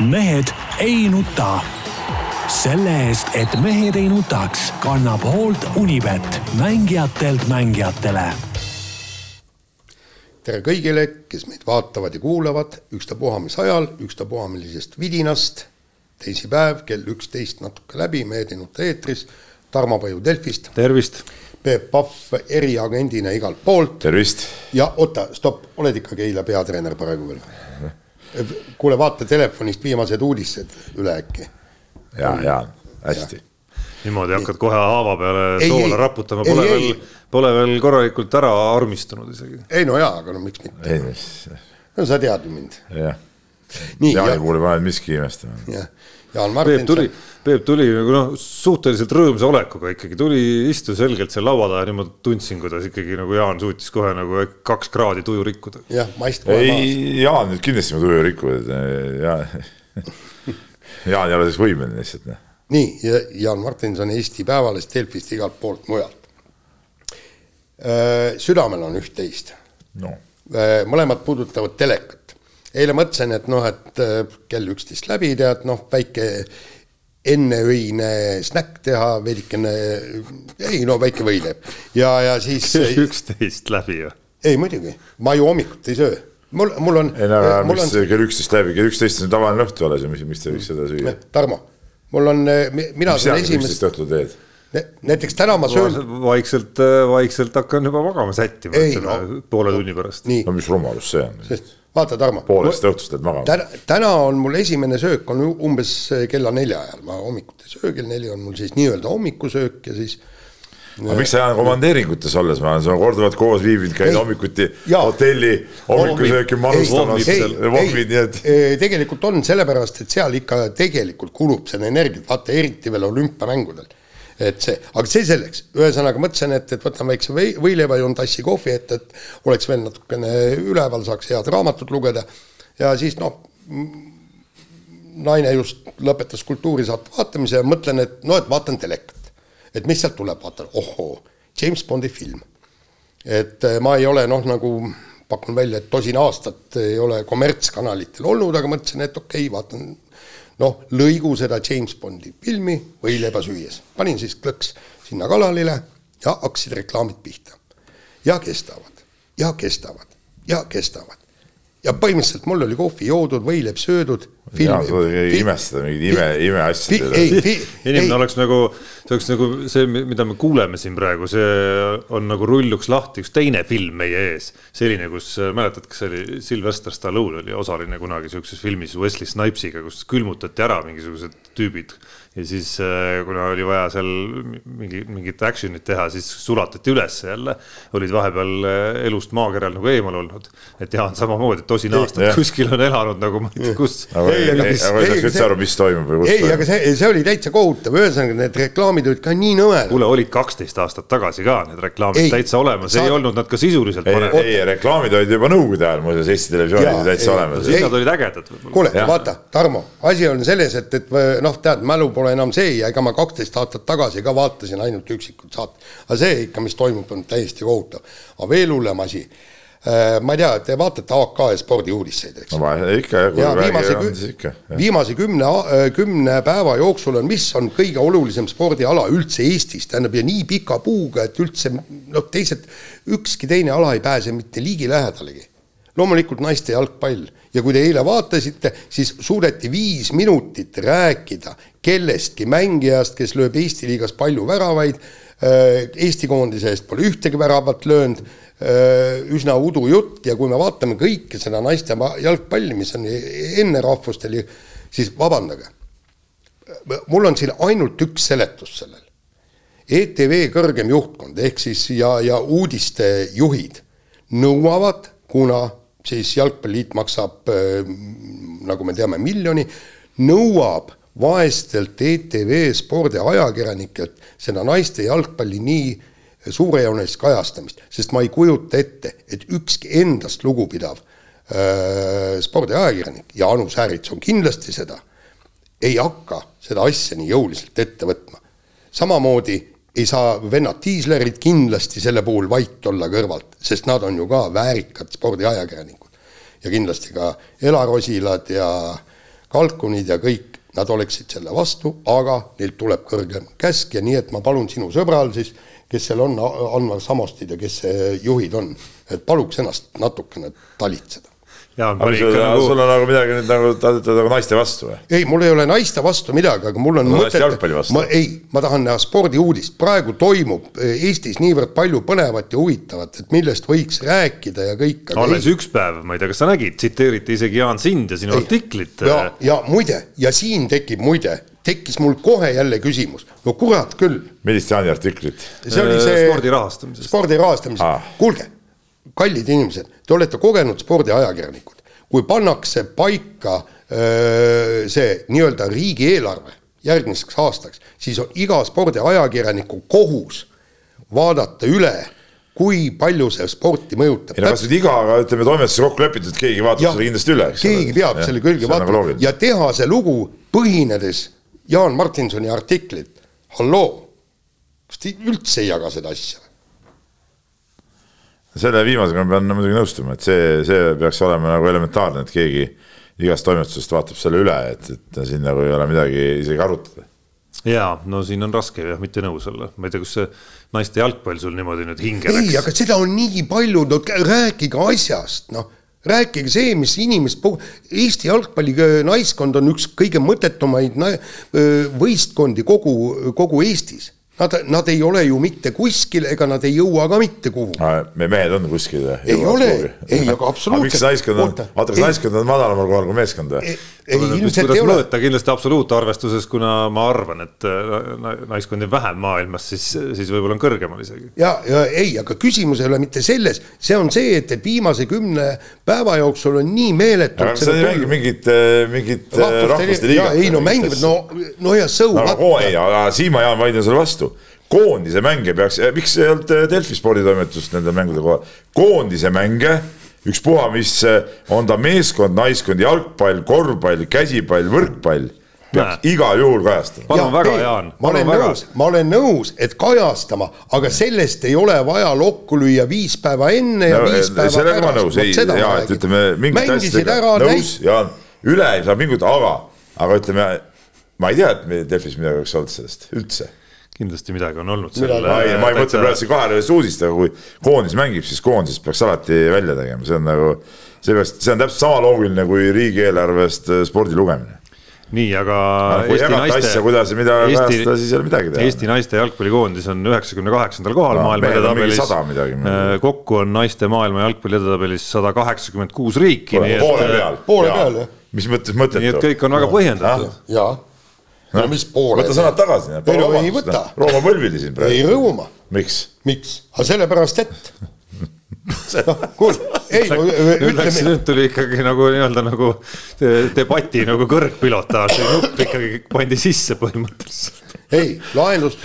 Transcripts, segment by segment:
mehed ei nuta. selle eest, et mehed ei nutaks, kannab hoolt Unibet, mängijatelt mängijatele. tere kõigile, kes meid vaatavad ja kuulavad, ükstapuha mis ajal, ükstapuha millisest vidinast. teisipäev kell üksteist natuke läbi, Mehed ei nuta eetris. Tarmo Paju Delfist. tervist. Peep Pahv eriagendina igalt poolt. tervist. ja oota, stopp, oled ikkagi eile peatreener praegu veel? Kuule, vaata telefonist viimased uudised üle äkki. ja, ja hästi. niimoodi hakkad kohe haava peale Ei, soola ei. raputama, pole ei. veel, pole veel korralikult ära armistunud isegi. ei no jaa, aga no miks mitte. no sa tead ju mind. jah. nii, Jaani ja, puhul ei pane miski imestama. jah, Jaan Peep Martin. tuli, Peep tuli nagu noh, suhteliselt rõõmsa olekuga ikkagi, tuli, istus selgelt seal laua taha ja niimoodi tundsin, kuidas ikkagi nagu Jaan suutis kohe nagu kaks kraadi tuju rikkuda. jah, maist kohe maas. ei, Jaan nüüd kindlasti mu tuju rikkuvad. Jaan, Jaan ei ole selleks võimeline lihtsalt. noh. nii, ja Jaan Martinson Eesti Päevalehest, Delfist, igalt poolt mujalt. südamel on üht-teist. no mõlemad puudutavad telekat. Eile mõtlesin, et noh, et äh, kell üksteist läbi tead, noh, väike enneöine snäkk teha, veidikene, ei no väike võileib ja, ja siis üksteist läbi ju. ei muidugi, ma ju hommikuti ei söö. mul, mul on. ei no aga miks on... kell üksteist läbi, kell üksteist on tavaline õhtu alles ja mis, miks te võiks seda süüa? Tarmo, mul on, mina mis sina kell esimest üksteist, õhtul teed? näiteks täna ma söön, vaikselt, vaikselt hakkan juba magama sättima no. poole tunni pärast. no mis rumalus see on? sest vaata, Tarmo. poolest õhtust lähed magama. täna, täna on mul esimene söök on umbes kella nelja ajal, ma hommikuti ei söö, kell neli on mul siis nii-öelda hommikusöök ja siis aga miks sa komandeeringutes olles, ma olen sinuga korduvalt koos viibinud, käid Ei. hommikuti hotelli hommikusööki manustamas, vommid, nii et tegelikult on sellepärast, et seal ikka tegelikult kulub seda energiat, vaata eriti veel olümpiamängudel. Et see, aga see selleks, ühesõnaga mõtlesin, et, et võtan väikse või, võileiva, joon tassi kohvi ette, et oleks veel natukene üleval, saaks head raamatut lugeda ja siis noh, naine just lõpetas kultuurisaate vaatamise ja mõtlen, et noh, et vaatan telekat. et mis sealt tuleb, vaatan, ohoo, James Bondi film. et eh, ma ei ole noh, nagu pakun välja, et tosin aastat ei ole kommertskanalitel olnud, aga mõtlesin, et okei okay,, vaatan noh, lõigu seda James Bondi filmi võileiba süües. panin siis klõks sinna kanalile ja hakkasid reklaamid pihta. ja kestavad ja kestavad ja kestavad. ja põhimõtteliselt mul oli kohvi joodud, võileib söödud. Jaan, sa ei imestada mingeid ime, imeasjade üle. inimene oleks nagu, see oleks nagu see, mida me kuuleme siin praegu, see on nagu rulluks lahti üks teine film meie ees. selline, kus mäletad, kas see oli Sylvester Stallone oli osaline kunagi siukses filmis Wesley Snipesiga, kus külmutati ära mingisugused tüübid. ja siis, kuna oli vaja seal mingi, mingit action'it teha, siis sulatati ülesse jälle. olid vahepeal elust maakeral nagu eemal olnud. et Jaan samamoodi, tosin aastat Jah. kuskil on elanud nagu ma ei tea kus. aga ei, aga ei, mis- aga ei ei, saaks üldse see- aru, mis toimub või kus ei, aga toimub. see, see oli täitsa kohutav, ühesõnaga need reklaamid olid ka nii nõmedad. kuule, olid kaksteist aastat tagasi ka need reklaamid Ei, täitsa olemas, ei saad- olnud nad ka sisuliselt ei, ei, reklaamid olid juba nõukogude ajal muuseas Eesti Televisioonis Jaa, täitsa ei, olemas. ei. siis nad olid ägedad kuule, vaata, Tarmo, asi on selles, et, et noh, tead, mälu pole enam see ja ega ma kaksteist aastat tagasi ka vaatasin ainult üksikud saated. aga see ikka, mis toimub, on täiesti kohutav. aga veel hullem asi. Ma ei tea, te vaatate AK spordiuudiseid, eks no ikka jah, kui ja viimase, on siis ikka. viimase kümne, kümne päeva jooksul on, mis on kõige olulisem spordiala üldse Eestis, tähendab ja nii pika puuga, et üldse noh, teised, ükski teine ala ei pääse mitte ligilähedalegi. loomulikult naiste jalgpall ja kui te eile vaatasite, siis suudeti viis minutit rääkida kellestki mängijast, kes lööb Eesti liigas palju väravaid. Eesti koondise eest pole ühtegi väravat löönud üsna udujutt ja kui me vaatame kõike seda naiste jalgpalli, mis on enne rahvustel, siis vabandage. mul on siin ainult üks seletus sellel. ETV kõrgem juhtkond ehk siis ja, ja uudistejuhid nõuavad, kuna siis Jalgpalliliit maksab äh, nagu me teame, miljoni, nõuab vaestelt ETV spordiajakirjanikelt seda naiste jalgpalli nii suurejoonelist kajastamist, sest ma ei kujuta ette, et ükski endast lugupidav äh, spordiajakirjanik ja Anu Säärits on kindlasti seda, ei hakka seda asja nii jõuliselt ette võtma. samamoodi ei saa vennad diislerid kindlasti selle puhul vait olla kõrvalt, sest nad on ju ka väärikad spordiajakirjanikud. ja kindlasti ka Elar Osilad ja kalkunid ja kõik, nad oleksid selle vastu, aga neilt tuleb kõrgem käsk ja nii, et ma palun sinu sõbral siis, kes seal on, Anvar Samostid ja kes see juhid on, et paluks ennast natukene talitseda. Jaan pani sul, ikka nagu... sul on nagu midagi nüüd nagu, ta ütleb nagu naiste vastu või? ei, mul ei ole naiste vastu midagi, aga mul on No vastu. ma ei, ma tahan näha spordiuudist, praegu toimub eh, Eestis niivõrd palju põnevat ja huvitavat, et millest võiks rääkida ja kõik. alles üks päev, ma ei tea, kas sa nägid, tsiteeriti isegi Jaan Sind ja sinu artiklit. ja, ja muide ja siin tekib muide, tekkis mul kohe jälle küsimus, no kurat küll, millist Jaani artiklit? see oli see Äh, spordi rahastamisest. spordi rahastamisest Ah. kuulge, kallid inimesed, te olete kogenud spordiajakirjanikud, kui pannakse paika öö, see nii-öelda riigieelarve järgmiseks aastaks, siis on iga spordiajakirjaniku kohus vaadata üle, kui palju see sporti mõjutab. ei no kas nüüd iga, aga ütleme toimetuses kokku lepitud, keegi vaatab Jah, selle kindlasti üle, eks keegi peab Jah, selle külge nagu vaatama loogiline. ja teha see lugu põhinedes Jaan Martinsoni artiklit. halloo, kas te üldse ei jaga seda asja? selle viimasega ma pean muidugi nõustuma, et see, see peaks olema nagu elementaarne, et keegi igast toimetusest vaatab selle üle, et, et siin nagu ei ole midagi isegi arutada. jaa, no siin on raske jah, mitte nõus olla, ma ei tea, kus see naiste jalgpall sul niimoodi nüüd hinge ei, läks. aga seda on nii palju, no rääkige asjast, noh rääkige see, mis inimest, Eesti jalgpalli naiskond on üks kõige mõttetumaid võistkondi kogu, kogu Eestis. Nad, nad ei ole ju mitte kuskil ega nad ei jõua ka mitte kuhugi. me mehed on kuskil. Ei ole. Ei, aga absoluutselt. miks naiskond on vaata kas naiskond on madalamal kohal kui meeskond või? ei, ilmselt ei ole. kindlasti absoluutarvestuses, kuna ma arvan, et äh, na- naiskondi on vähem maailmas, siis, siis võib-olla on kõrgemal isegi. ja, ja ei, aga küsimus ei ole mitte selles, see on see, et, et viimase kümne päeva jooksul on nii meeletult. nad ei mängi mingit, mingit äh, rahvaste liigat? ei no mängivad, no, no ja so no,. ei, aga Siim-Jaan ma vaidlen sulle vastu. koondise mänge peaks, miks ei olnud äh, Delfi sporditoimetust nende mängude kohal? koondise mänge, ükspuha, mis äh, on ta meeskond, naiskond, jalgpall, korvpall, käsipall, võrkpall, peaks igal juhul kajastama. palun väga, Jaan, ma olen väga. nõus, ma olen nõus, et kajastama, aga sellest ei ole vaja lokku lüüa viis päeva enne ja No, viis päeva sellega ma nõus, ei, ja et ütleme asjadega ära, nõus ja üle ei saa pingutada, aga, aga ütleme, ma ei tea, et meil Delfis midagi oleks olnud sellest üldse. Kindlasti midagi on olnud Midagi- selle. ma ei, ma ei mõtle praegu siin kahelööjast uudist, aga kui koondis mängib, siis koondis peaks alati välja tegema, see on nagu, see peaks, see on täpselt sama loogiline kui riigieelarvest äh, spordi lugemine. nii, aga kui jagata asja, kuidas ja mida kajastada, siis ei ole midagi teha. Eesti naiste jalgpallikoondis on üheksakümne kaheksandal kohal No, maailma edetabelis midagi.. kokku on naiste maailma jalgpalli edetabelis sada kaheksakümmend kuus riiki, nii poole peal. Poole peal, jah. mis mõttes mõttetu? nii et kõik on väga põhjendatud. jaa, no mis poole. võta sõnad tagasi. Ei no ei võta. Rooma põlvili siin ei praegu. rõõma, miks? miks? aga sellepärast, et noh, kuule, ei no ütleme, nüüd tuli ikkagi nagu nii-öelda nagu de- debati nagu kõrgpilotaaž, nupp ikkagi pandi sisse põhimõtteliselt. ei, lahendus,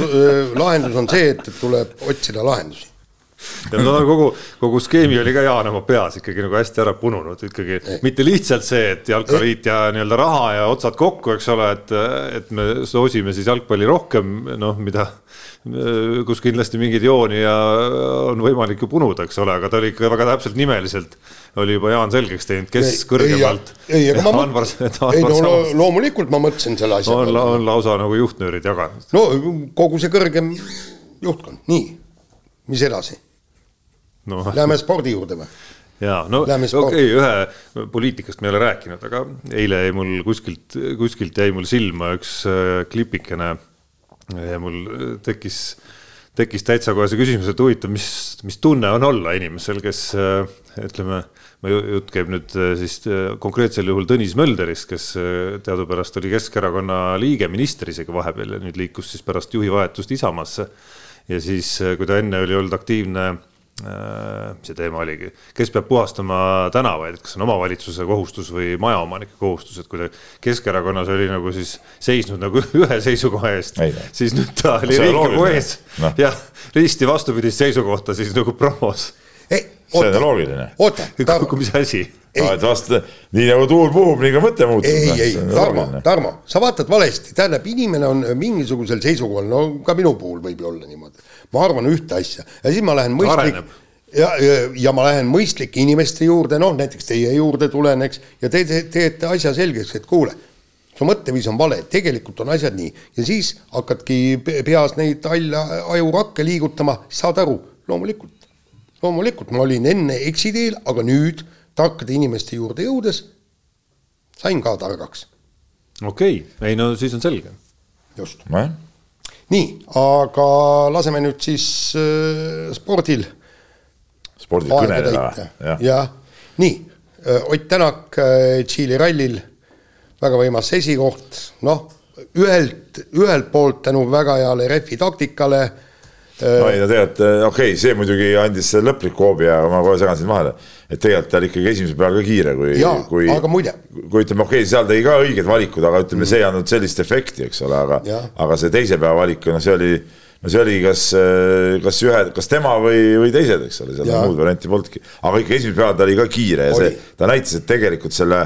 lahendus on see, et tuleb otsida lahendusi. ja no kogu, kogu skeemi oli ka Jaan oma peas ikkagi nagu hästi ära pununud ikkagi, mitte lihtsalt see, et jalkaliit ja nii-öelda raha ja otsad kokku, eks ole, et, et me soosime siis jalgpalli rohkem, noh, mida, kus kindlasti mingeid jooni ja on võimalik ju punuda, eks ole, aga ta oli ikka väga täpselt nimeliselt oli juba Jaan selgeks teinud, kes kõrgemalt. ei, aga ma Anvar, ei no lo- loomulikult ma mõtlesin selle asja on, on lausa nagu juhtnöörid jaganud. no kogu see kõrgem juhtkond, nii, mis edasi, no läheme spordi juurde või? ja no okei okay,, ühe poliitikast me ei ole rääkinud, aga eile jäi mul kuskilt, kuskilt jäi mul silma üks äh, klipikene ja mul tekkis, tekkis täitsa kohe see küsimus, et huvitav, mis, mis tunne on olla inimesel, kes äh, ütleme, jutt käib nüüd äh, siis konkreetsel juhul Tõnis Mölderist, kes teadupärast oli Keskerakonna liige, minister isegi vahepeal ja nüüd liikus siis pärast juhi vahetust Isamaasse. ja siis, kui ta enne oli olnud aktiivne see teema oligi, kes peab puhastama tänavaid, et kas on omavalitsuse kohustus või majaomanike kohustus, et kui ta Keskerakonnas oli nagu siis seisnud nagu ühe seisukoha eest Ei, noh., siis nüüd ta oli on Riigikogu ees Noh. ja risti vastupidist seisukohta siis nagu promos. ei, see on oota, loogiline. oota, Tarmo, mis asi? no et vastu, nii nagu tuul puhub, nii ka mõte muutub. ei, ei, Tarmo, Tarmo, sa vaatad valesti, tähendab, inimene on mingisugusel seisukohal, no ka minu puhul võib ju olla niimoodi. Ma arvan ühte asja. Ja siis ma lähen mõistlik ja, ja, ja ma lähen mõistlike inimeste juurde, noh näiteks teie juurde tulen, eks, ja te, te teete asja selgeks, et kuule, su mõtteviis on vale, tegelikult on asjad nii. Ja siis hakkadki pe- peas neid halle ajurakke liigutama, saad aru, loomulikult, loomulikult. Ma olin enne eksiteel, aga nüüd tarkade inimeste juurde jõudes sain ka targaks, okei. Okay., ei no siis on selge. just. nojah, nii, aga laseme nüüd siis äh, spordil. Spordil täita. või? jah, jah, nii, Ott Tänak äh, Tšiili rallil, väga võimas esikoht, noh, ühelt, ühelt poolt tänu väga heale refi taktikale äh, no ei no tegelikult okei okay,, see muidugi andis lõpliku hoobi, aga ma kohe segan sind vahele. Et tegelikult ta oli ikkagi esimesel päeval ka kiire, kui, kui, kui ütleme, okei okay,, seal tegi ka õiged valikud, aga ütleme mm., see ei andnud sellist efekti, eks ole, aga aga see teise päeva valik, no see oli, no see oli kas, kas ühe, kas tema või, või teised, eks ole, seal muud varianti polnudki. aga ikka esimesel päeval ta oli ka kiire ja Oli. see, ta näitas, et tegelikult selle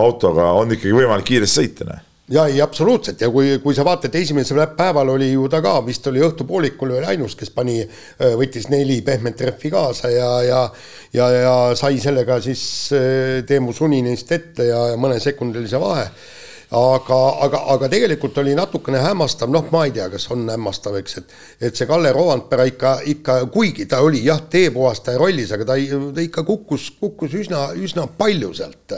autoga on ikkagi võimalik kiiresti sõita, noh ja ei, absoluutselt ja kui, kui sa vaatad, esimesel päeval oli ju ta ka vist oli õhtupoolikul oli ainus, kes pani, võttis neli pehmet rehvi kaasa ja, ja ja, ja sai sellega siis Teemu Suninist ette ja, ja mõnesekundilise vahe. aga, aga, aga tegelikult oli natukene hämmastav, noh, ma ei tea, kas on hämmastav, eks, et et see Kalle Rovanpera ikka, ikka kuigi ta oli jah, teepuhastaja rollis, aga ta, ta ikka kukkus, kukkus üsna, üsna palju sealt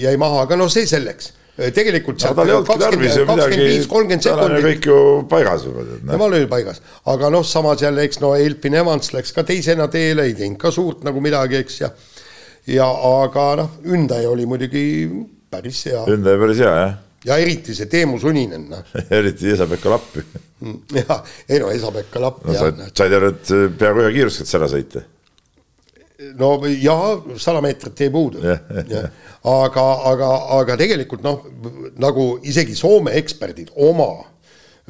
jäi maha, aga noh, see selleks. Tegelikult ei olnudki tarvis ju midagi, kolmkümmend sekundit, kõik ju paigas juba, tead, noh. temal oli paigas, aga noh, samas jälle, eks no Elfin Evans läks ka teisena teele, ei teinud ka suurt nagu midagi, eks ja ja aga noh, Ündaja oli muidugi päris hea Ünde päris hea jah, ja eriti see Teemu Suninen, noh. eriti Esa-Pekka Lappi. ja ei no Esa-Pekka Lapp no ja sa said aru, et peaaegu ühe kiirusega ära sõita. No ja sada meetrit jäi puudu Jah. aga, aga, aga tegelikult noh, nagu isegi Soome eksperdid oma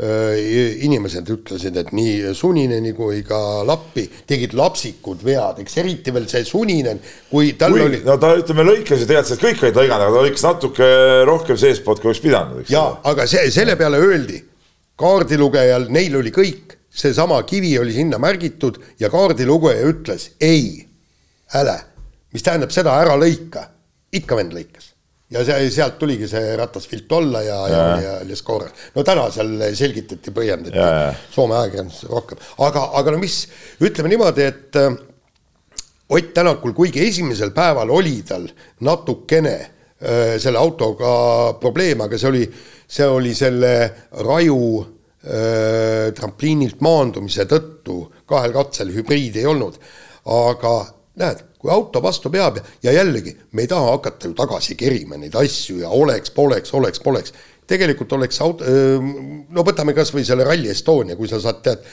inimesed ütlesid, et nii Sunineni kui ka Lappi tegid lapsikud vead, eks eriti veel see Suninen, kui tal kui oli no ta ütleme lõikas ju tead, et kõik olid lõiganud, aga ta lõikas natuke rohkem seestpoolt, kui oleks pidanud, ja aga see, selle peale öeldi, kaardilugejal, neil oli kõik, seesama kivi oli sinna märgitud ja kaardilugeja ütles ei, äle, mis tähendab seda, ära lõika, ikka vend lõikas. ja see, sealt tuligi see ratasvilt olla ja, ja, ja Leskoor. no täna seal selgitati, põhjendati. Soome ajakirjanduses rohkem, aga, aga no mis, ütleme niimoodi, et äh, Ott Tänakul, kuigi esimesel päeval oli tal natukene äh, selle autoga probleem, aga see oli, see oli selle raju äh, trampliinilt maandumise tõttu, kahel katsel hübriid ei olnud, aga näed, kui auto vastu peab ja, ja jällegi, me ei taha hakata ju tagasi kerima neid asju ja oleks, poleks, oleks, poleks tegelikult oleks auto, no võtame kas või selle Rally Estonia, kui sa saad, tead,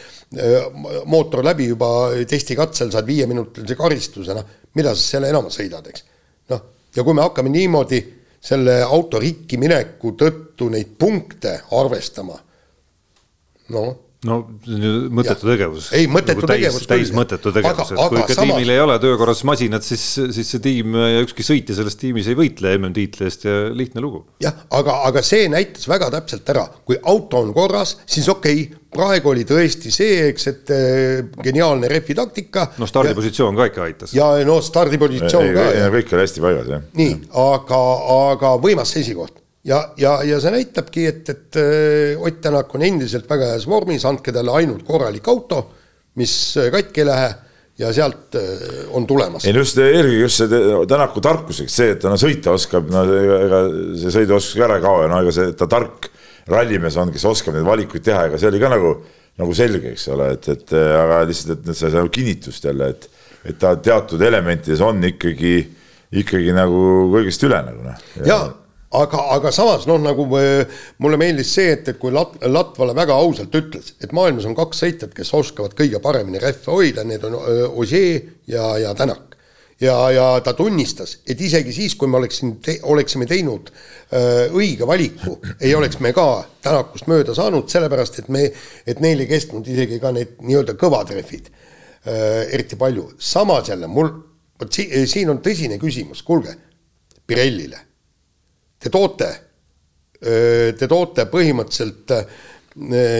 mootor läbi juba testikatsel, saad viieminutilise karistuse, noh, mida sa selle enam sõidad, eks. noh, ja kui me hakkame niimoodi selle auto rikki mineku tõttu neid punkte arvestama, noh no see on ju mõttetu Jah. tegevus. Ei, mõttetu täis, tegevus täis mõttetu tegevus, et kui ikka samas- tiimil ei ole töökorras masinad, siis, siis see tiim ja ükski sõitja selles tiimis ei võitle MM-tiitli eest ja lihtne lugu. jah, aga, aga see näitas väga täpselt ära, kui auto on korras, siis okei okay,, praegu oli tõesti see, eks, et eh, geniaalne refi taktika. no stardipositsioon ka ikka aitas. ja no stardipositsioon ka. kõik oli hästi paigas jah. nii, aga, aga võimas esikoht ja, ja, ja see näitabki, et, et äh, Ott Tänak on endiselt väga heas vormis, andke talle ainult korralik auto, mis äh, katki ei lähe ja sealt äh, on tulemas ei. no just eelkõige just see Tänaku tarkuseks, see, et ta no sõita oskab, no ega see sõiduoskus ära ei kao ja no ega see, ta tark rallimees on, kes oskab neid valikuid teha, ega see oli ka nagu, nagu selge, eks ole, et, et aga lihtsalt, et see sai kinnitust jälle, et, et ta teatud elementides on ikkagi, ikkagi nagu kõigest üle nagu noh. ja aga, aga samas noh, nagu äh, mulle meeldis see, et, et kui Lat-, Latvala väga ausalt ütles, et maailmas on kaks sõitjat, kes oskavad kõige paremini rehve hoida, need on öö, Ogier ja, ja Tänak. ja, ja ta tunnistas, et isegi siis, kui me oleksin te,, oleksime teinud öö, õige valiku, ei oleks me ka Tänakust mööda saanud, sellepärast et me, et neil ei kestnud isegi ka need nii-öelda kõvad rehvid eriti palju. samas jälle mul, vot si, siin on tõsine küsimus, kuulge, Pirellile te toote, te toote põhimõtteliselt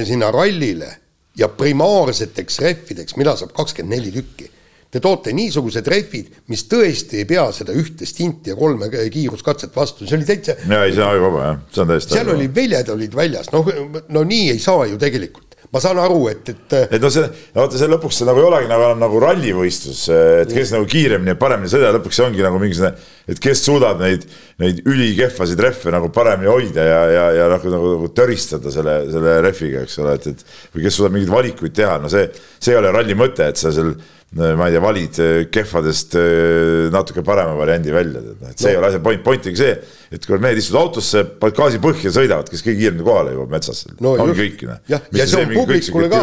sinna rallile ja primaarseteks rehvideks, mida saab kakskümmend neli tükki. te toote niisugused rehvid, mis tõesti ei pea seda ühte stinti ja kolme kiiruskatset vastu, see oli täitsa. ja ei, see on vaba jah, see on täiesti. seal oli väljad olid väljas, noh, no nii ei saa ju tegelikult ma saan aru, et, et. et no see, vaata see lõpuks see nagu ei olegi nagu enam nagu rallivõistlus, et kes nagu kiiremini ja paremini sõidab, lõpuks see ongi nagu mingisugune, et kes suudab neid, neid ülikehvasid rehve nagu paremini hoida ja, ja, ja nagu, nagu, nagu töristada selle, selle rehviga, eks ole, et, et või kes suudab mingeid valikuid teha, no see, see ei ole ralli mõte, et sa seal ma ei tea, valid eh, kehvadest eh, natuke parema variandi välja, et see no. ei ole asja point, point ongi see, et kui mehed istuvad autosse, panevad gaasi põhja, sõidavad, kes kõige kiiremini kohale jõuab metsasse no,. ongi kõik, noh. jah, ja see on publikule ka.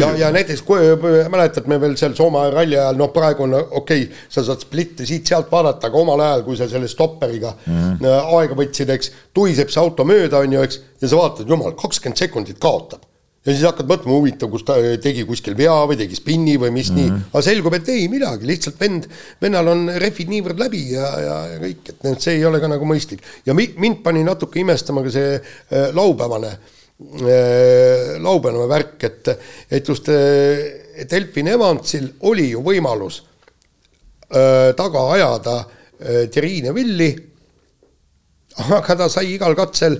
ja, ja näiteks mäletad me veel seal Soome ralli ajal, noh, praegu on okei okay,, sa saad splitte siit-sealt vaadata, aga omal ajal, kui sa selle stopperiga mm -hmm. aega võtsid, eks, tuiseb see auto mööda, on ju, eks, ja sa vaatad, jumal, kakskümmend sekundit kaotab ja siis hakkad mõtlema, huvitav, kus ta tegi kuskil vea või tegi spinni või mis mm -hmm. nii, mhm. aga selgub, et ei midagi, lihtsalt vend, vennal on rehvid niivõrd läbi ja, ja, ja kõik, et see ei ole ka nagu mõistlik. ja mi, mind pani natuke imestama ka see äh, laupäevane äh,, laupäevane värk, et, et just äh, Delfin Evansil oli ju võimalus äh, taga ajada äh, Terrine Villi aga ta sai igal katsel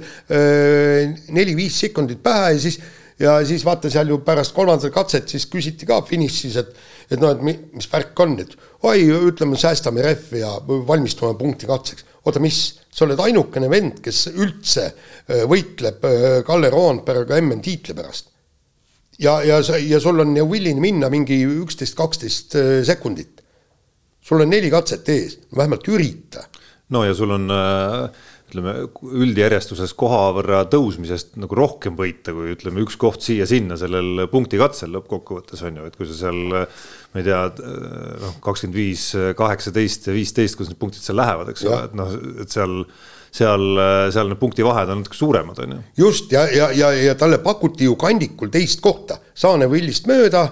neli-viis sekundit pähe ja siis ja siis vaata seal ju pärast kolmandat katset siis küsiti ka finišis, et et noh, et mis värk on, et oi, ütleme, säästame rehvi ja valmistume punkti katseks. oota, mis, sa oled ainukene vend, kes üldse äh, võitleb äh, Kalle Roandperega MM-tiitli pärast. ja, ja, ja sul on willing minna mingi üksteist, kaksteist äh, sekundit. sul on neli katset ees, vähemalt ürita. no ja sul on äh ütleme üldjärjestuses koha võrra tõusmisest nagu rohkem võita, kui ütleme, üks koht siia-sinna sellel punktikatsel lõppkokkuvõttes on ju, et kui sa seal ma ei tea, noh, kakskümmend viis, kaheksateist ja viisteist, kus need punktid seal lähevad, eks ole, et noh, et seal seal, seal need punktivahed on natuke suuremad, on ju. just ja, ja, ja, ja talle pakuti ju kandikul teist kohta, Saane Villist mööda.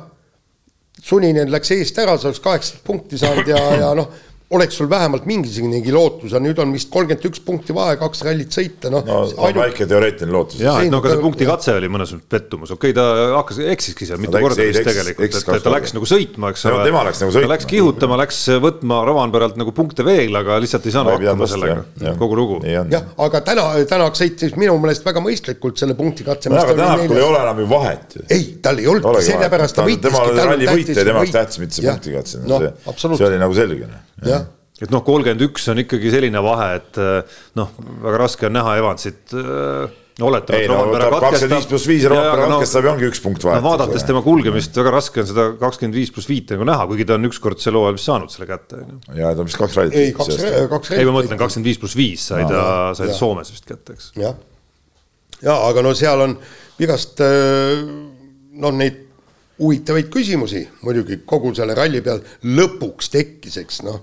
Suninen läks eest ära, sa oleks kaheksateist punkti saanud ja, ja noh oleks sul vähemalt mingisugunegi lootus, aga nüüd on vist kolmkümmend üks punkti vahe, kaks rallit sõita, noh. no on ainult... väike teoreetiline lootus. jaa, et no aga see punkti katse oli mõnes mõttes pettumus, okei okay,, ta hakkas, eksiski seal mitu no, korda vist tegelikult, et ta läks nagu sõitma, eks ole. tema läks nagu sõitma. ta läks kihutama, läks võtma Rovanperalt nagu punkte veel, aga lihtsalt ei saanud hakkama sellega, kogu lugu. jah, aga täna, Tänak sõitis minu meelest väga mõistlikult selle punkti katse. aga Tänakul ei ole enam ju vahet ju. ei, tal ei olnudki, sellepärast ta võitiski. tema oli ralli võitja ja temast tähtis mitte see punkti katse, see oli nagu selge. jah et noh, kolmkümmend üks on ikkagi selline vahe, et eh, noh, väga raske on näha Evansit äh, oletame, et Rompera no, katkestab. kakskümmend viis pluss viis ja Rompera katkestab ja ongi üks punkt vahet. no vaadates tema kulgemist, väga raske on seda kakskümmend viis pluss viite nagu näha, kuigi ta on ükskord sel hooajal vist saanud selle kätte. ja ta on vist kaks rallit. ei, kaks, kaks rallit. ei, ma mõtlen kakskümmend viis pluss viis sai ta, sai ta Soomes vist kätte, eks. jah, ja aga no seal on igast noh, neid huvitavaid küsimusi muidugi kogu selle ralli peal lõpuks tekkis, eks noh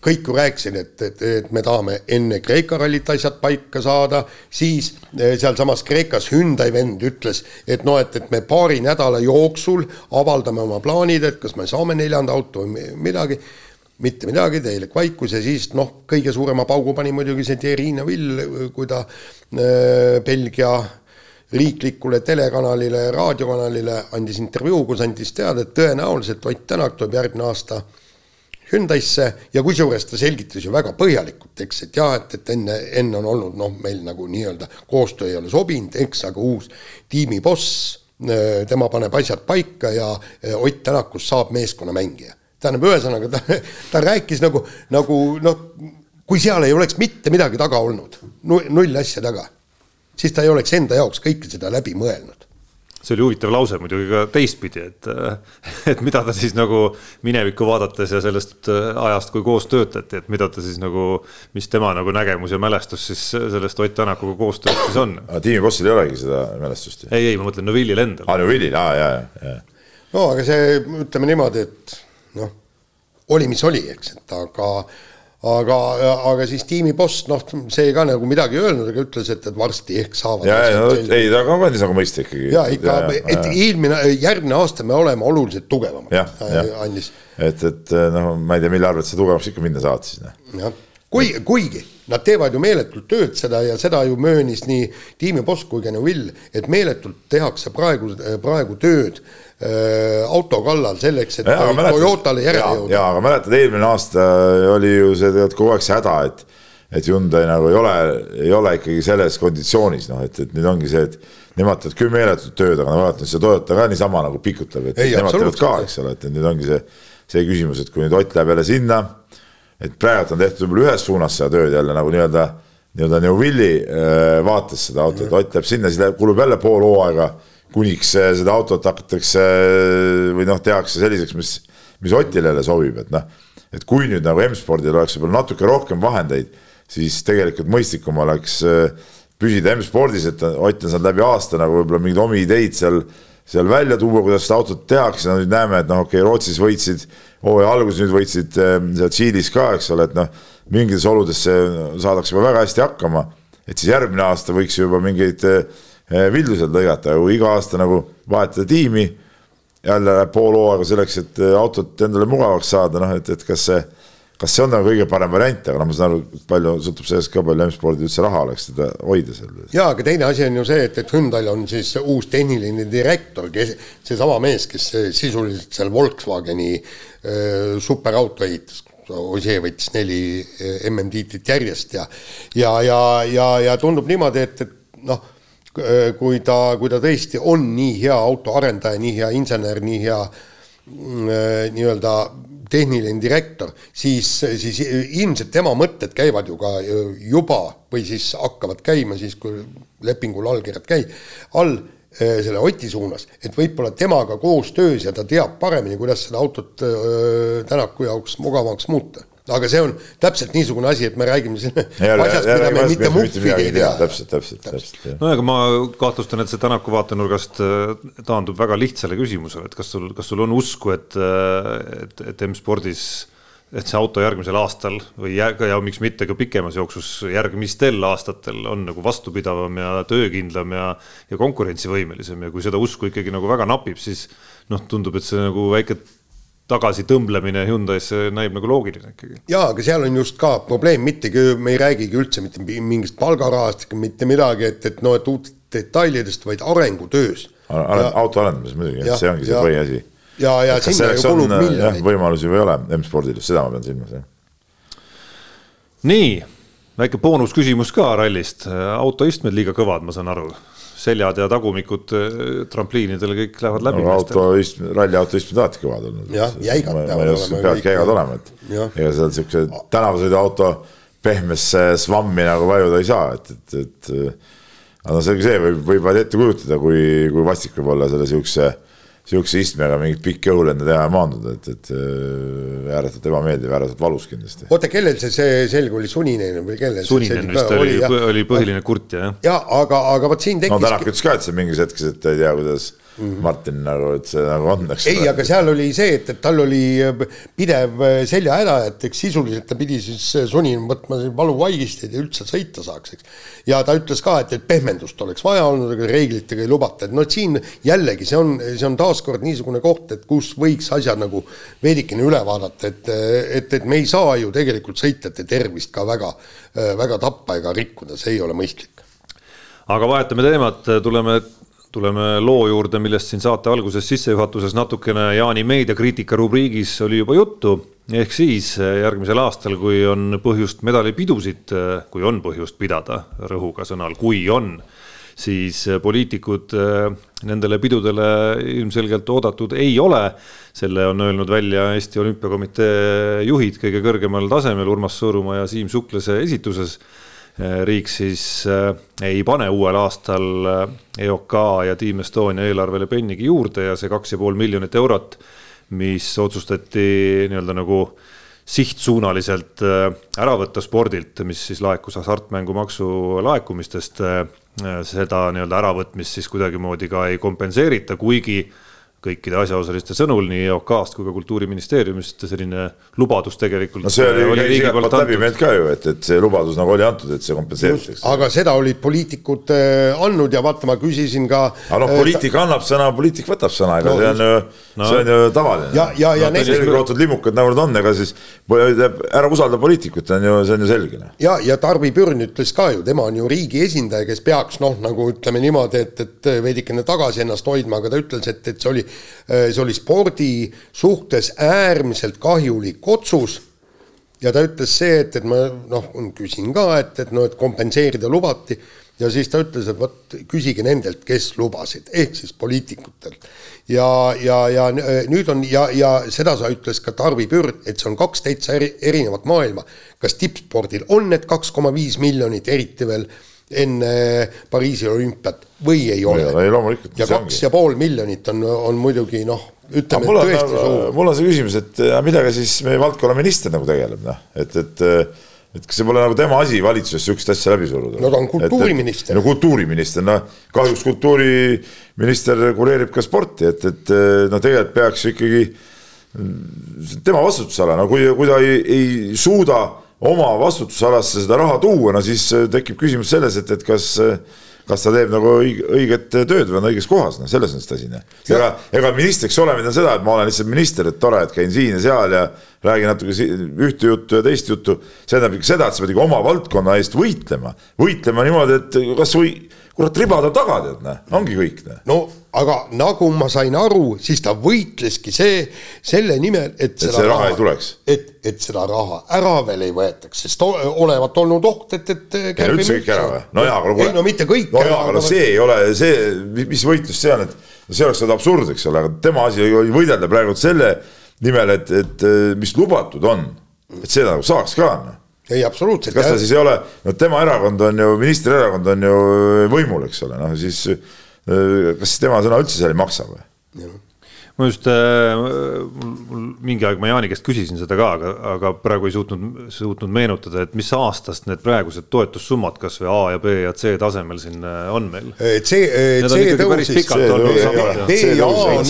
kõik ju rääkisid, et, et, et me tahame enne Kreeka rallit asjad paika saada, siis eh, sealsamas Kreekas Hyundai vend ütles, et noh, et, et me paari nädala jooksul avaldame oma plaanid, et kas me saame neljanda auto või midagi, mitte midagi, täielik vaikus ja siis noh, kõige suurema paugu pani muidugi see Thierry Neville, kui ta äh, Belgia riiklikule telekanalile, raadiokanalile andis intervjuu, kus andis teada, et tõenäoliselt Ott Tänak tuleb järgmine aasta äh, Hyundai'sse ja kusjuures ta selgitas ju väga põhjalikult, eks, et jah, et, et enne, enne on olnud noh, meil nagu nii-öelda koostöö ei ole sobinud, eks, aga uus tiimi boss, äh, tema paneb asjad paika ja äh, Ott Tänakust saab meeskonnamängija. tähendab, ühesõnaga ta, ta rääkis nagu, nagu noh, kui seal ei oleks mitte midagi taga olnud, null asja taga, siis ta ei oleks enda jaoks kõike seda läbi mõelnud see oli huvitav lause muidugi ka teistpidi, et, et mida ta siis nagu minevikku vaadates ja sellest äh, ajast, kui koos töötati, et mida ta siis nagu, mis tema nagu nägemus ja mälestus siis sellest Ott Tänakuga koostööd siis on. tiimibossil ei olegi seda mälestust? ei, ei, ma mõtlen Neville'il endal. aa, Neville'il, aa, ja, ja, ja. no aga see, ütleme niimoodi, et noh, oli, mis oli, eks, et aga aga, aga siis tiimi boss, noh, see ka nagu midagi ei öelnud, aga ütles, et, et varsti ehk saavad. ja, ja no, ei, ta kandis nagu mõista ikkagi. ja ikka, et eelmine, järgmine aasta me oleme oluliselt tugevamad. andis. et, et noh, ma ei tea, mille arvelt sa tugevamaks ikka minna saad siis. jah kui, kuigi nad teevad ju meeletult tööd seda ja seda ju möönis nii tiimi boss kui ka Neuvill, et meeletult tehakse praegu, praegu tööd äh, auto kallal selleks, et ja, Toyotale järele jõuda. jaa, aga mäletad, eelmine aasta oli ju see tegelikult kogu aeg see häda, et et Hyundai nagu ei ole, ei ole ikkagi selles konditsioonis, noh, et, et nüüd ongi see, et nemad teevad küll meeletut tööd, aga ma vaatan, see Toyota ka niisama nagu pikutab, et ei, nemad teevad ka, eks ole, et nüüd ongi see, see küsimus, et kui nüüd Ott läheb jälle sinna, et praegu on tehtud võib-olla ühes suunas seda tööd jälle nagu nii-öelda, nii-öelda Neuvilli äh, vaates seda autot, Ott läheb sinna, siis läheb, kulub jälle pool hooaega, kuniks äh, seda autot hakatakse või noh, tehakse selliseks, mis, mis Otile jälle sobib, et noh, et kui nüüd nagu M-spordil oleks võib-olla natuke rohkem vahendeid siis tegelikult mõistlikum oleks äh, püsida M-spordis, et Ott on saanud läbi aasta nagu võib-olla mingeid omi ideid seal, seal välja tuua, kuidas seda autot tehakse, no nüüd näeme, et noh, okei okay,, Rootsis võitsid, hooaja alguses nüüd võitsid äh, seal Tšiilis ka, eks ole, et noh, mingites oludes saadakse juba väga hästi hakkama, et siis järgmine aasta võiks juba mingeid äh, vildu sealt lõigata, kui iga aasta nagu vahetada tiimi, jälle läheb pool hooaega selleks, et autot endale mugavaks saada, noh, et, et kas see kas see on nagu kõige parem variant, aga noh, ma saan aru, palju sõltub sellest ka palju M-spordil üldse raha oleks seda hoida seal. ja, aga teine asi on ju see, et, et Hyundai'l on siis uus tehniline direktor, kes, seesama mees, kes sisuliselt seal Volkswageni äh, superauto ehitas. Ossie võttis neli MM-tiitlit järjest ja, ja, ja, ja, ja tundub niimoodi, et, et noh, kui ta, kui ta tõesti on nii hea autoarendaja, nii hea insener, nii hea mm, äh, nii-öelda tehniline direktor, siis, siis ilmselt tema mõtted käivad ju ka juba või siis hakkavad käima siis, kui lepingul allkirjad käi-, all selle Oti suunas, et võib-olla temaga koostöös ja ta teab paremini, kuidas seda autot Tänaku jaoks mugavamaks muuta aga see on täpselt niisugune asi, et me räägime siin asjast, mida me mitte muhvigi ei tea. täpselt, täpselt, täpselt. no aga ma kahtlustan, et see Tänaku vaatenurgast äh, taandub väga lihtsale küsimusele, et kas sul, kas sul on usku, et, äh, et, et M-spordis et see auto järgmisel aastal või ja, ja miks mitte ka pikemas jooksus järgmistel aastatel on nagu vastupidavam ja töökindlam ja, ja konkurentsivõimelisem ja kui seda usku ikkagi nagu väga napib, siis noh, tundub, et see nagu väike tagasitõmblemine Hyundai'sse näib nagu loogiline ikkagi. jaa, aga seal on just ka probleem, mittegi, me ei räägigi üldse mitte mingist palgarahast ega mitte midagi, et, et noh, et uut detailidest, vaid arengutöös. auto arendamises muidugi, et see ongi see põhiasi. ja, ja sinna ju kulub miljoneid. võimalusi või ei ole M-spordil, seda ma pean silmas, jah. nii, väike boonusküsimus ka rallist, autoistmed liiga kõvad, ma saan aru seljad ja tagumikud eh, trampliinidel kõik lähevad läbi no,. autoistmed, ralliauto istmed alati kõvad olnud. jah, jäigad peavad olema. peavadki jäigad olema, et ega seal siukse tänavasõiduauto pehmesse svammi nagu vajuda ei saa, et, et, et aga no selge see, võib, võib vaid ette kujutada, kui, kui vastik võib olla selle siukse sihukese istmega mingit pikki õulende teha ja maanduda, et, et äh, ääretult ebameeldiv, ääretult valus kindlasti. oota, kellel see, see selg oli Suninen või kellel? Suninen vist oli, oli, oli põhiline kurtja, jah. ja aga, aga vot siin tekkis. no Tänak ütles ka, et see mingis hetkes, et ta ei tea, kuidas mm -hmm. Martin nagu, et see nagu on, eks. ei, aga seal oli see, et, et tal oli äh, pidev äh, seljahäda, et eks sisuliselt ta pidi siis äh, sunima võtma valuvaigisteid ja üldse sõita saaks, eks. ja ta ütles ka, et, et pehmendust oleks vaja olnud, aga reeglitega ei lubata, et noh, et siin jällegi see on, see on taaskord niisugune koht, et kus võiks asjad nagu veidikene üle vaadata, et, et, et me ei saa ju tegelikult sõitjate tervist ka väga, väga tappa ega rikkuda, see ei ole mõistlik aga vahetame teemat, tuleme tuleme loo juurde, millest siin saate alguses sissejuhatuses natukene Jaani meediakriitika rubriigis oli juba juttu. ehk siis eh, järgmisel aastal, kui on põhjust medalipidusid, eh, kui on põhjust pidada, rõhuga sõnal, kui on, siis eh, poliitikud nendele pidudele ilmselgelt oodatud ei ole. selle on öelnud välja Eesti Olümpiakomitee juhid kõige kõrgemal tasemel, Urmas Sõõrumaa ja Siim Suklase esituses riik siis eh, ei pane uuel aastal eh, EOK ja Team Estonia eelarvele pennigi juurde ja see kaks ja pool miljonit eurot, mis otsustati nii-öelda nagu sihtsuunaliselt ära võtta spordilt, mis siis laekus hasartmängumaksu laekumistest, seda nii-öelda äravõtmist siis kuidagimoodi ka ei kompenseerita, kuigi kõikide asjaosaliste sõnul nii EOK-st kui ka kultuuriministeeriumist selline lubadus tegelikult. no see oli, oli igalt läbi meelt ka ju, et, et see lubadus nagu oli antud, et see kompenseeritakse. aga seda olid poliitikud äh, andnud ja vaata, ma küsisin ka. aga noh, poliitik äh, annab sõna, poliitik võtab sõna, ega no, see on ju no., see on ju tavaline. ja, ja, ja no, selgrootud limukad nagu nad on, ega siis ära usalda poliitikut, on ju, see on ju selge. Noh. ja, ja Tarvi Pürn ütles ka ju, tema on ju riigi esindaja, kes peaks noh, nagu ütleme niimoodi, et, et veidikene tagasi ennast hoidma, aga ta ütles, et, et see oli Äh, see oli spordi suhtes äärmiselt kahjulik otsus ja ta ütles see, et, et ma noh, küsin ka, et, et noh, et kompenseerida lubati ja siis ta ütles, et vot küsige nendelt, kes lubasid, ehk siis poliitikutelt. ja, ja, ja nüüd on ja, ja seda sa ütles ka Tarvi Pürd, et see on kaks täitsa eri, erinevat maailma. kas tippspordil on need kaks koma viis miljonit, eriti veel enne Pariisi olümpiat või ei ole. ei loomulikult. ja kaks ja pool miljonit on, on muidugi noh, ütleme mul on, tõesti suur. mul on see küsimus, et millega siis meie valdkonna minister nagu tegeleb, noh, et, et et kas see pole nagu tema asi valitsuses sihukest asja läbi suruda? no ta on kultuuriminister. no kultuuriminister, noh kahjuks kultuuriminister kureerib ka sporti, et, et noh, tegelikult peaks ikkagi tema vastutusala, no kui, kui ta ei, ei suuda oma vastutusalasse seda raha tuua, no siis tekib küsimus selles, et, et kas kas ta teeb nagu õiget tööd või on õiges kohas, noh, selles on see asi, noh. ega, ega ministriks olemine on seda, et ma olen lihtsalt minister, et tore, et käin siin ja seal ja räägin natuke ühte juttu ja teist juttu. see tähendab ikka seda, et sa pead ikka oma valdkonna eest võitlema, võitlema niimoodi, et kasvõi kurat, ribad on taga, tead, näe, ongi kõik, näe. no aga nagu ma sain aru, siis ta võitleski see, selle nimel, et et seda raha ei tuleks. et, et seda raha ära veel ei võetaks, sest olevat olnud oht, et, et ja üldse kõik ära või? no jaa, aga kuule. ei no mitte kõik. no jaa, aga no see ei ole see, mis võitlus see on, et see oleks olnud absurd, eks ole, aga tema asi oli võidelda praegu selle nimel, et, et mis lubatud on, et seda nagu saaks ka, noh ei, absoluutselt. kas ta siis ei ole, no tema erakond on ju, ministrierakond on ju võimul, eks ole, noh siis kas tema sõna üldse seal ei maksa või? Ma just äh,, mul mingi aeg ma Jaani käest küsisin seda ka, aga, aga praegu ei suutnud, suutnud meenutada, et mis aastast need praegused toetussummad kasvõi A ja B ja C tasemel siin äh, on meil. C, C tõusis.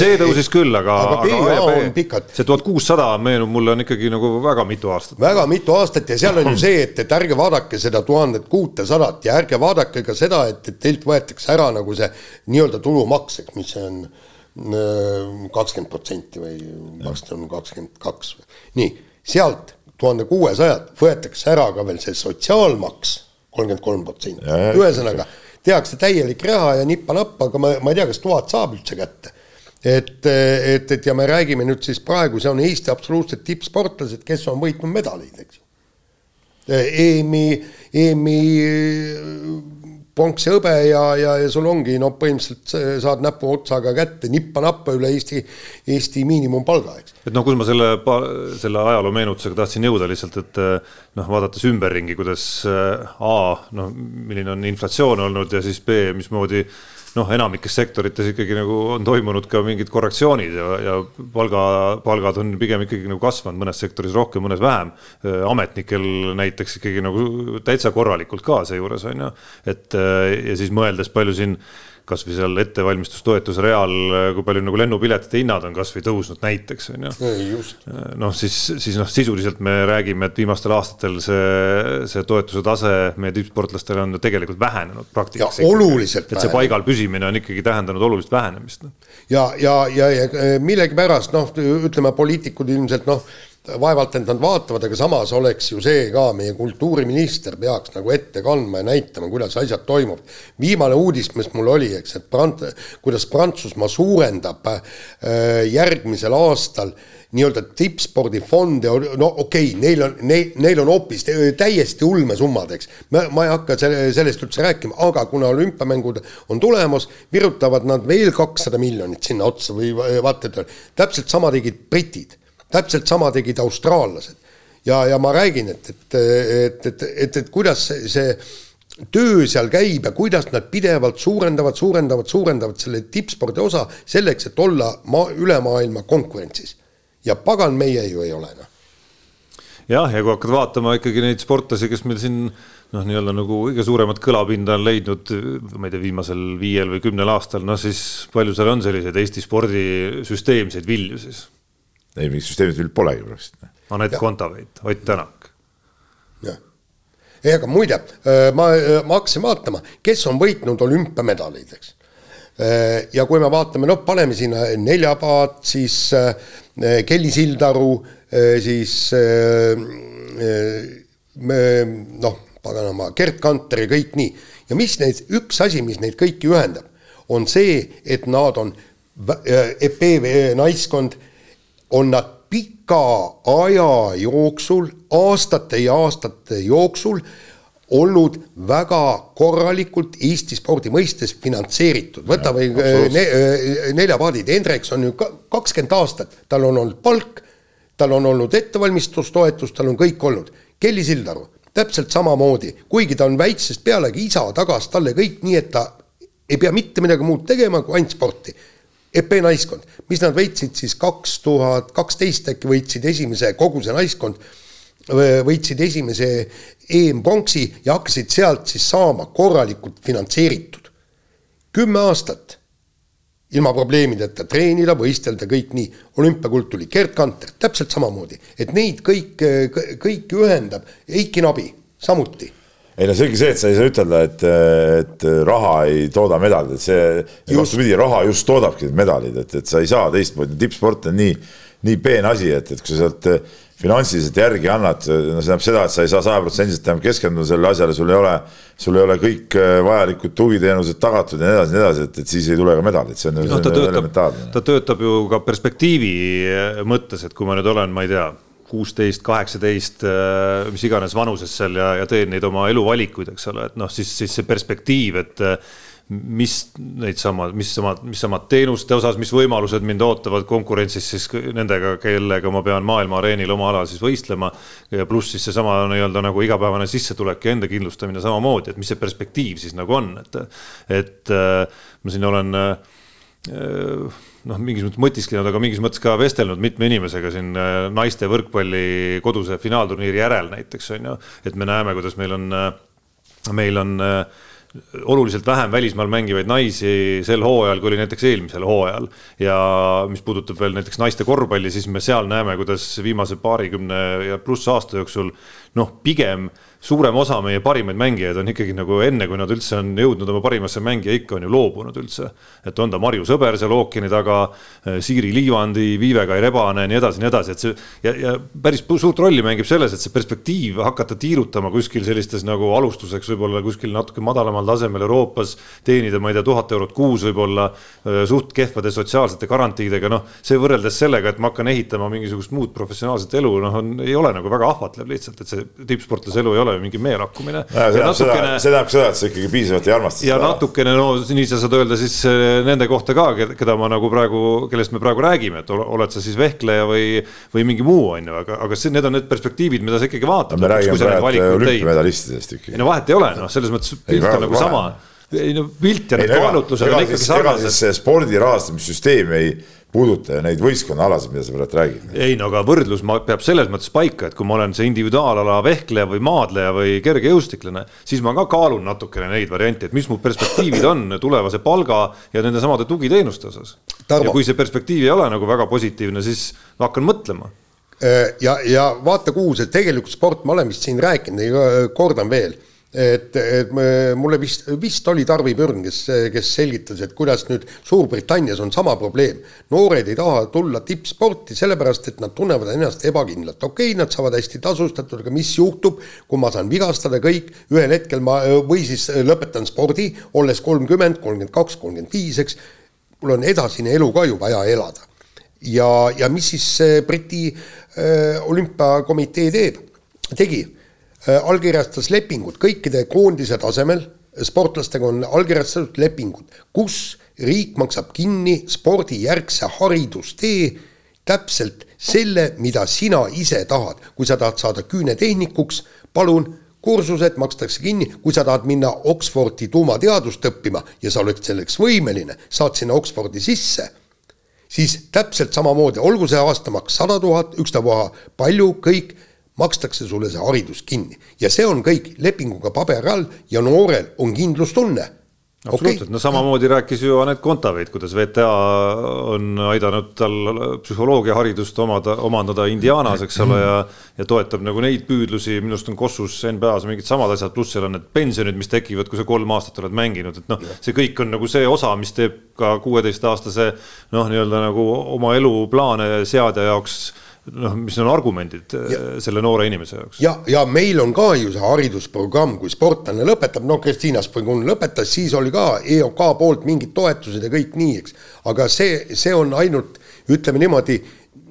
C tõusis küll, aga, aga B ja A on pikad. see tuhat kuussada meenub mulle on ikkagi nagu väga mitu aastat. väga mitu aastat ja seal on ju see, et, et ärge vaadake seda tuhandet kuutesadat ja ärge vaadake ka seda, et, et teilt võetakse ära nagu see nii-öelda tulumaks, eks, mis on kakskümmend protsenti või vast on kakskümmend kaks. nii, sealt tuhande kuuesajalt võetakse ära ka veel see sotsiaalmaks, kolmkümmend kolm protsenti. ühesõnaga, tehakse täielik raha ja nippa-nappa, aga ma, ma ei tea, kas tuhat saab üldse kätte. et, et, et ja me räägime nüüd siis praegu, see on Eesti absoluutsed tippsportlased, kes on võitnud medaleid, eks ju. EM-i, EM-i ponks hõbe ja, ja, ja sul ongi noh, põhimõtteliselt saad näpuotsaga kätte nippa-nappa üle Eesti, Eesti miinimumpalga, eks. et noh, kus ma selle, selle ajaloo meenutusega tahtsin jõuda lihtsalt, et noh, vaadates ümberringi, kuidas A noh, milline on inflatsioon olnud ja siis B, mismoodi noh, enamikes sektorites ikkagi nagu on toimunud ka mingid korrektsioonid ja, ja palga, palgad on pigem ikkagi nagu kasvanud mõnes sektoris rohkem, mõnes vähem. ametnikel näiteks ikkagi nagu täitsa korralikult ka seejuures on ju, et ja siis mõeldes palju siin kasvõi seal ettevalmistustoetuse real, kui palju nagu lennupiletite hinnad on kasvõi tõusnud näiteks on ju. noh, siis, siis noh, sisuliselt me räägime, et viimastel aastatel see, see toetuse tase meie tippsportlastele on tegelikult vähenenud praktiliselt. oluliselt. et see paigal püsimine on ikkagi tähendanud olulist vähenemist. ja, ja, ja, ja millegipärast noh, ütleme poliitikud ilmselt noh vaevalt et nad vaatavad, aga samas oleks ju see ka, meie kultuuriminister peaks nagu ette kandma ja näitama, kuidas asjad toimuvad. viimane uudis, mis mul oli, eks, et Prant-, kuidas Prantsusmaa suurendab äh, järgmisel aastal nii-öelda tippspordifonde, no okei okay,, neil on, neil, neil on hoopis täiesti ulmesummad, eks. ma, ma ei hakka selle, sellest üldse rääkima, aga kuna olümpiamängud on tulemas, virutavad nad veel kakssada miljonit sinna otsa või vaata, et täpselt sama tegid britid täpselt sama tegid austraallased. ja, ja ma räägin, et, et, et, et, et, et kuidas see, see töö seal käib ja kuidas nad pidevalt suurendavad, suurendavad, suurendavad selle tippspordi osa selleks, et olla maa, üle maailma konkurentsis. ja pagan, meie ju ei ole noh jah, ja kui hakkad vaatama ikkagi neid sportlasi, kes meil siin noh, nii-öelda nagu kõige suuremat kõlapinda on leidnud, ma ei tea, viimasel viiel või kümnel aastal, noh siis palju seal on selliseid Eesti spordi süsteemseid vilju siis? Ei, mingit süsteemset vilju polegi praktiliselt. Anett Kontaveit, Ott Tänak. jah, ei aga muide, ma, ma hakkasin vaatama, kes on võitnud olümpiamedaleid, eks ja kui me vaatame, noh, paneme sinna Neljapaat, siis äh, Kelly Sildaru, äh, siis äh, noh, paganama, Gerd Kanter ja kõik nii. ja mis neid, üks asi, mis neid kõiki ühendab, on see, et nad on, EPV naiskond, on nad pika aja jooksul, aastate ja aastate jooksul olnud väga korralikult Eesti spordi mõistes finantseeritud, võta või ne, neljapaadid, Hendriks on ju kakskümmend aastat, tal on olnud palk, tal on olnud ettevalmistustoetus, tal on kõik olnud. Kelly Sildaru, täpselt samamoodi, kuigi ta on väiksest pealegi, isa tagas talle kõik nii, et ta ei pea mitte midagi muud tegema kui ainult sporti. EP naiskond, mis nad võitsid siis kaks tuhat kaksteist äkki võitsid esimese kogu see naiskond võitsid esimese EM-pronksi ja hakkasid sealt siis saama korralikult finantseeritud. kümme aastat ilma probleemideta treenida, võistelda, kõik nii. olümpiakuld tuli, Gerd Kanter täpselt samamoodi, et neid kõik, kõiki ühendab, Eiki Nabi samuti ei no selge see, et sa ei saa ütelda, et, et raha ei tooda medaleid, et see vastupidi, raha just toodabki medalid, et, et sa ei saa teistmoodi, tippsport on nii, nii peen asi, et, et kui sa sealt finantsiliselt järgi annad, no see tähendab seda, et sa ei saa sajaprotsendiliselt tähendab keskenduda sellele asjale, sul ei ole, sul ei ole kõik äh, vajalikud tugiteenused tagatud ja nii edasi, nii edasi, et, et siis ei tule ka medalit, see on no, ta töötab, ta töötab ju ka perspektiivi mõttes, et kui ma nüüd olen, ma ei tea, kuusteist, kaheksateist, äh, mis iganes vanuses seal ja, ja teen neid oma eluvalikuid, eks ole, et noh, siis, siis see perspektiiv, et mis neid sama, mis sama, mis samad teenuste osas, mis võimalused mind ootavad konkurentsis siis nendega, kellega ma pean maailma areenil oma alal siis võistlema. pluss siis seesama nii-öelda nagu igapäevane sissetulek ja enda kindlustamine samamoodi, et mis see perspektiiv siis nagu on, et, et äh, ma siin olen äh, noh, mingis mõttes mõtisklenud, aga mingis mõttes ka vestelnud mitme inimesega siin äh, naiste võrkpalli koduse finaalturniiri järel näiteks on ju, et me näeme, kuidas meil on, meil on äh, oluliselt vähem välismaal mängivaid naisi sel hooajal, kui oli näiteks eelmisel hooajal. ja mis puudutab veel näiteks naiste korvpalli, siis me seal näeme, kuidas viimase paarikümne ja pluss aasta jooksul noh, pigem suurem osa meie parimaid mängijaid on ikkagi nagu enne, kui nad üldse on jõudnud oma parimasse mängija ikka on ju loobunud üldse. et on ta Marju Sõber seal ookeani taga, äh, Siiri Liivandi, Viive-Kai Rebane, nii edasi, nii edasi, et see ja, ja päris suurt rolli mängib selles, et see perspektiiv hakata tiirutama kuskil sellistes nagu alustuseks võib-olla kuskil natuke madalamal tasemel Euroopas, teenida, ma ei tea, tuhat eurot kuus võib-olla äh, suht kehvade sotsiaalsete garantiidega, noh, see võrreldes sellega, et ma hakkan ehitama mingisugust muud professionaalset elu, noh, on, ei ole nagu väga ahvatlev lihtsalt, et see tippsportlase elu ei ole mingi meelakkumine. see tähendab seda, seda, et sa ikkagi piisavalt ei armasta seda. ja natukene, no nii sa saad öelda siis eh, nende kohta ka, keda ma nagu praegu, kellest me praegu räägime, et oled sa siis vehkleja või, või mingi muu, on ju, aga, aga see, need on need perspektiivid, mida sa ikkagi vaatad. me räägime praegu olümpiamedalistidest ikkagi. ei no vahet ei ole, noh, selles mõttes pilt on nagu sama ei no pilt ja need kaalutlused on ikkagi sarnased. spordi rahastamissüsteem ei puuduta ju neid võistkonnaalasid, mida sa praegu räägid. ei no aga võrdlus peab selles mõttes paika, et kui ma olen see individuaalala vehkleja või maadleja või kergejõustiklane, siis ma ka kaalun natukene neid variante, et mis mu perspektiivid on tulevase palga ja nende samade tugiteenuste osas. ja kui see perspektiiv ei ole nagu väga positiivne, siis ma hakkan mõtlema äh, ja, ja vaata, kuhu see tegelikult sport, ma olen vist siin rääkinud, kordan veel et, et mulle vist, vist oli Tarvi Pürn, kes, kes selgitas, et kuidas nüüd Suurbritannias on sama probleem. noored ei taha tulla tippsporti sellepärast, et nad tunnevad ennast ebakindlalt. okei okay,, nad saavad hästi tasustatud, aga mis juhtub, kui ma saan vigastada kõik, ühel hetkel ma või siis lõpetan spordi, olles kolmkümmend, kolmkümmend kaks, kolmkümmend viis, eks. mul on edasine elu ka ju vaja elada. ja, ja mis siis Briti äh, olümpiakomitee teeb, tegi allkirjastas lepingud kõikide koondise tasemel, sportlastega on allkirjastatud lepingud, kus riik maksab kinni spordijärgse haridustee täpselt selle, mida sina ise tahad. kui sa tahad saada küünetehnikuks, palun, kursused makstakse kinni, kui sa tahad minna Oxfordi tuumateadust õppima ja sa oled selleks võimeline, saad sinna Oxfordi sisse, siis täpselt samamoodi, olgu see aastamaks sada tuhat, ükstapuha palju, kõik makstakse sulle see haridus kinni. Ja see on kõik lepinguga paberi all ja noorel on kindlustunne. Absoluutselt. Okay., no samamoodi rääkis ju Anett Kontaveit, kuidas VTA on aidanud tal psühholoogiaharidust omada, omandada Indianas, eks ole, ja ja toetab nagu neid püüdlusi, minu arust on Kossus NBA-s mingid samad asjad, pluss seal on need pensionid, mis tekivad, kui sa kolm aastat oled mänginud, et noh, see kõik on nagu see osa, mis teeb ka kuueteistaastase noh, nii-öelda nagu oma eluplaane seadja jaoks noh, mis on argumendid ja, äh, selle noore inimese jaoks. ja, ja meil on ka ju see haridusprogramm, kui sportlane lõpetab, no Kristiina Sprigun lõpetas, siis oli ka EOK poolt mingid toetused ja kõik nii, eks. aga see, see on ainult, ütleme niimoodi,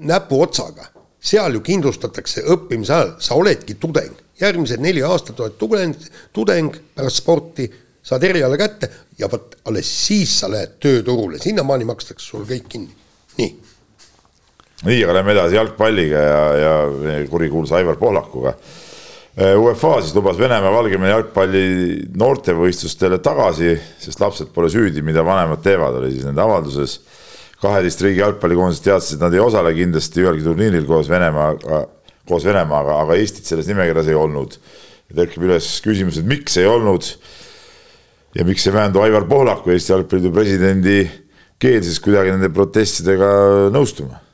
näpuotsaga. seal ju kindlustatakse õppimise ajal, sa oledki tudeng, järgmised neli aastat oled tudeng, tudeng pärast sporti, saad eriala kätte ja vot alles siis sa lähed tööturule, sinnamaani makstakse sul kõik kinni, nii nii, aga lähme edasi jalgpalliga ja, ja kurikuulsa Aivar Pohlakuga. Äh, UEFA siis lubas Venemaa Valgevene jalgpalli noortevõistlustele tagasi, sest lapsed pole süüdi, mida vanemad teevad, oli siis nende avalduses. kaheteist riigi jalgpallikoondised teadsid, et nad ei osale kindlasti ühelgi turniiril koos Venemaaga, koos Venemaaga, aga Eestit selles nimekirjas ei olnud. kerkib üles küsimus, et miks ei olnud ja miks ei väändu Aivar Pohlaku, Eesti Jalgpalliliidu presidendi keel siis kuidagi nende protestidega nõustuma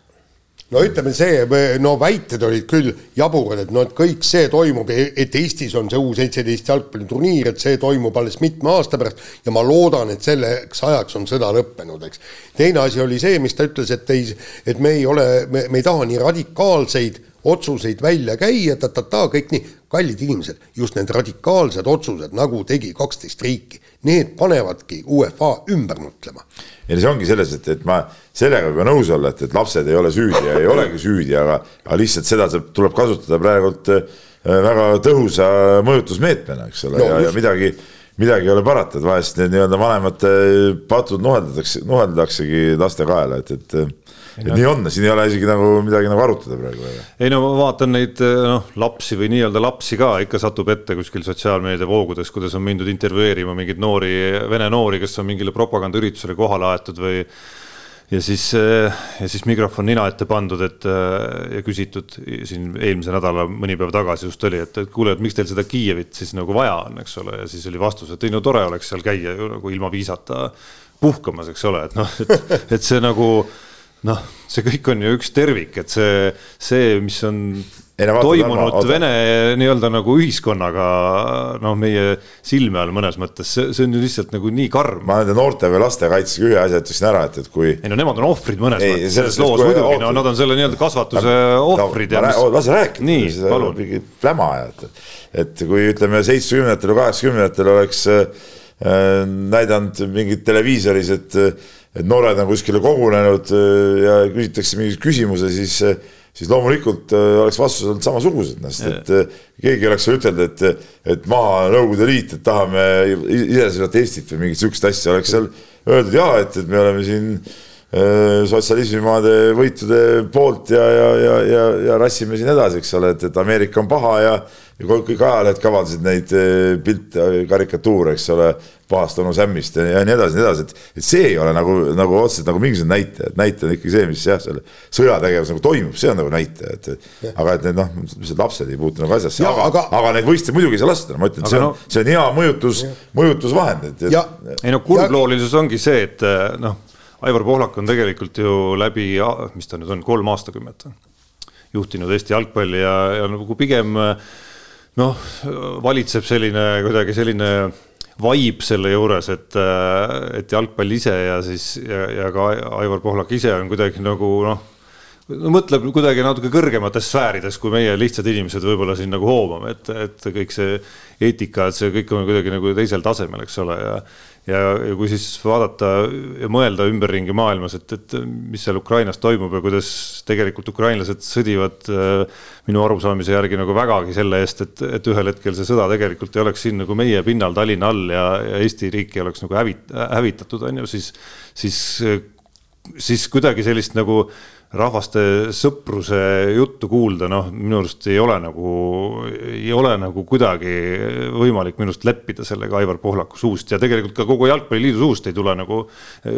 no ütleme see, no väited olid küll jaburad, et noh, et kõik see toimub, et Eestis on see U seitseteist jalgpalliturniir, et see toimub alles mitme aasta pärast ja ma loodan, et selleks ajaks on sõda lõppenud, eks. teine asi oli see, mis ta ütles, et ei, et me ei ole, me, me ei taha nii radikaalseid otsuseid välja käia, ta-ta-ta, kõik nii, kallid inimesed, just need radikaalsed otsused, nagu tegi kaksteist riiki, need panevadki UEFA ümber mõtlema. ja see ongi selles, et, et ma sellega võib nõus olla, et, et lapsed ei ole süüdi ja ei olegi süüdi, aga, aga lihtsalt seda tuleb kasutada praegult äh, väga tõhusa mõjutusmeetmena, eks ole no,, ja, ja midagi, midagi ei ole parata, et vahest need nii-öelda vanemate patud nuheldatakse, nuheldaksegi laste kaela, et, et et nii on, siin ei ole isegi nagu midagi nagu arutada praegu. ei no ma vaatan neid noh, lapsi või nii-öelda lapsi ka ikka satub ette kuskil sotsiaalmeedia voogudes, kuidas on mindud intervjueerima mingeid noori, vene noori, kes on mingile propagandaüritusele kohale aetud või ja siis, ja siis mikrofon nina ette pandud, et ja küsitud siin eelmise nädala mõni päev tagasi just oli, et, et kuule, et miks teil seda Kiievit siis nagu vaja on, eks ole, ja siis oli vastus, et ei no tore oleks seal käia ju nagu ilma viisata puhkamas, eks ole, et noh, et, et see nagu noh, see kõik on ju üks tervik, et see, see, mis on ei, no, toimunud vaata, Vene nii-öelda nagu ühiskonnaga noh, meie silme all mõnes mõttes, see, see on ju lihtsalt nagu nii karm. ma nende noorte või laste kaitsega ühe asja ütleksin ära, et, et kui. ei no nemad on ohvrid mõnes ei, mõttes selles loos muidugi, no nad on selle nii-öelda kasvatuse ohvrid no,. Mis... lase rääkida. nii, palun. pläma ajada, et kui ütleme seitsmekümnendatel või kaheksakümnendatel oleks äh, näidanud mingit televiisoris, et et noored on kuskile kogunenud äh, ja küsitakse mingi küsimuse, siis, siis loomulikult äh, oleks vastused olnud samasugused, noh, sest et äh, keegi oleks ütelnud, et, et maha Nõukogude Liit, et tahame iseseisvat Eestit või mingit sihukest asja, oleks seal öeldud ja et, et me oleme siin sotsialismimaade võitude poolt ja, ja, ja, ja, ja rassime siin edasi, eks ole, et, et Ameerika on paha ja kõik ajalehed kavaldasid neid pilte, karikatuure, eks ole pahast onu Sämmist ja, ja nii edasi, nii edasi, et, et see ei ole nagu, nagu otseselt nagu mingisugune näitaja, et näitaja on ikkagi see, mis jah, selle sõjategevus nagu toimub, see on nagu näitaja, et. aga et need noh, mis lapsed ei puutu nagu asjasse, aga, aga, aga neid võistlusi muidugi ei saa lasta, ma ütlen, see on no,, see on hea mõjutus, mõjutusvahend, et, et. ei no kurbloolisus ongi see, et noh, Aivar Pohlak on tegelikult ju läbi, mis ta nüüd on, kolm aastakümmet juhtinud Eesti jalgpalli ja, ja nagu pigem noh, valitseb selline kuidagi selline vibe selle juures, et, et jalgpall ise ja siis ja, ja ka Aivar Pohlak ise on kuidagi nagu noh, no mõtleb kuidagi natuke kõrgemates sfäärides, kui meie lihtsad inimesed võib-olla siin nagu hoomame, et, et kõik see eetika, et see kõik on kuidagi nagu teisel tasemel, eks ole, ja ja, ja kui siis vaadata ja mõelda ümberringi maailmas, et, et mis seal Ukrainas toimub ja kuidas tegelikult ukrainlased sõdivad äh, minu arusaamise järgi nagu vägagi selle eest, et, et ühel hetkel see sõda tegelikult ei oleks siin nagu meie pinnal Tallinna all ja, ja Eesti riik ei oleks nagu hävit-, hävitatud, on ju, siis, siis, siis kuidagi sellist nagu rahvaste sõpruse juttu kuulda, noh, minu arust ei ole nagu, ei ole nagu kuidagi võimalik minu arust leppida sellega Aivar Pohlaku suust. Ja tegelikult ka kogu Jalgpalliliidu suust ei tule nagu äh,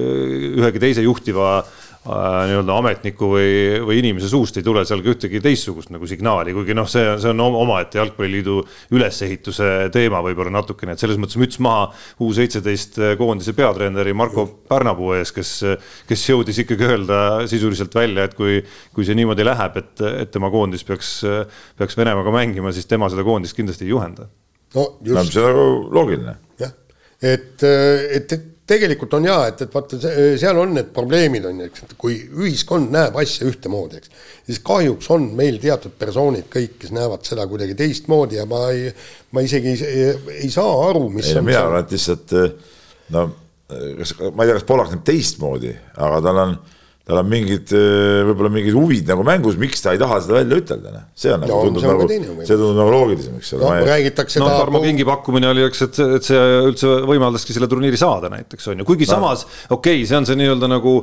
ühegi teise juhtiva nii-öelda ametniku või, või inimese suust ei tule seal ka ühtegi teistsugust nagu signaali, kuigi noh, see, see on omaette jalgpalliliidu ülesehituse teema võib-olla natukene, et selles mõttes müts maha U seitseteist koondise peatreeneri Marko Pärnapuu ees, kes, kes jõudis ikkagi öelda sisuliselt välja, et kui, kui see niimoodi läheb, et, et tema koondis peaks, peaks Venemaaga mängima, siis tema seda koondist kindlasti ei juhenda. no just. see on nagu loogiline. jah, et, et, et tegelikult on jaa, et, et vaata, seal on need probleemid on ju, eks, et kui ühiskond näeb asja ühtemoodi, eks, siis kahjuks on meil teatud persoonid kõik, kes näevad seda kuidagi teistmoodi ja ma ei, ma isegi ei, ei saa aru, mis ei, on mina et lihtsalt no kas, ma ei tea, kas Pollak näeb teistmoodi, aga tal on tal on mingid, äh, võib-olla mingid huvid nagu mängus, miks ta ei taha seda välja ütelda, noh. see on nagu no, tundub nagu, see tundub nagu loogilisem, eks ole no,. räägitakse no, Tarmo Kingi pakkumine oli, eks, et, et see üldse võimaldaski selle turniiri saada näiteks on ju, kuigi no. samas okei okay,, see on see nii-öelda nagu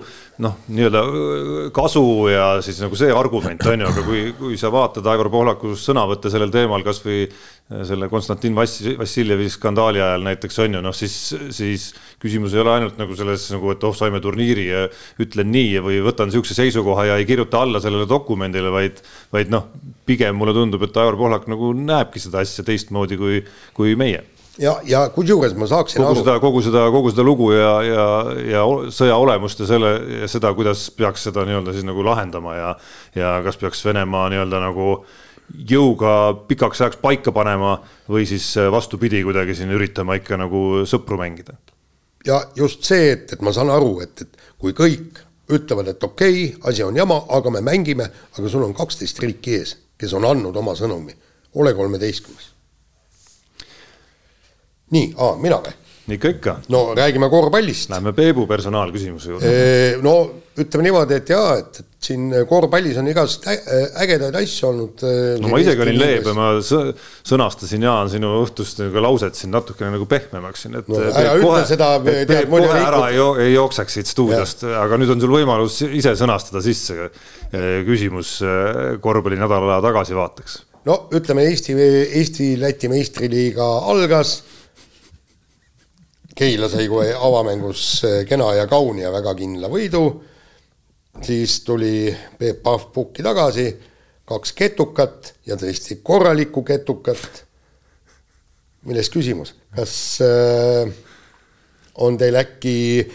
noh, nii-öelda äh, kasu ja siis nagu see argument on ju, aga kui, kui sa vaatad Aivar Pohlaku sõnavõtte sellel teemal kasvõi selle Konstantin Vass-, Vassiljevi skandaali ajal näiteks on ju noh, siis, siis küsimus ei ole ainult nagu selles nagu, et oh, saime turniiri ja ütlen nii või võtan niisuguse seisukoha ja ei kirjuta alla sellele dokumendile, vaid, vaid noh, pigem mulle tundub, et Aivar Pohlak nagu näebki seda asja teistmoodi kui, kui meie ja, ja kusjuures ma saaksin kogu aru. seda, kogu seda, kogu seda lugu ja, ja, ja sõja olemust ja selle seda, kuidas peaks seda nii-öelda siis nagu lahendama ja, ja kas peaks Venemaa nii-öelda nagu äh, jõuga pikaks ajaks paika panema või siis äh, vastupidi, kuidagi siin üritama ikka nagu sõpru mängida. ja just see, et, et ma saan aru, et, et kui kõik ütlevad, et okei okay,, asi on jama, aga me mängime, aga sul on kaksteist riiki ees, kes on andnud oma sõnumi, ole kolmeteistkümnes. nii, mina või? Ikka, ikka. no räägime korvpallist. Läheme Peebu personaalküsimuse juurde. no ütleme niimoodi, et jaa, et, et siin korvpallis on igasuguseid ägedaid asju olnud. no ma isegi olin leebe, ma sõnastasin, Jaan, sinu õhtust nagu lauset siin natukene nagu pehmemaks siin, et no, ära ütle kohe, seda, kohe ära ei, ei jookseks siit stuudiost, aga nüüd on sul võimalus ise sõnastada sisse küsimus korvpallinädala tagasivaateks. no ütleme, Eesti, Eesti-Läti meistriliiga algas Keila sai kohe avamängus eh, kena ja kauni ja väga kindla võidu. siis tuli Peep Pahv pukki tagasi, kaks ketukat ja tõesti korralikku ketukat. milles küsimus, kas äh, on teil äkki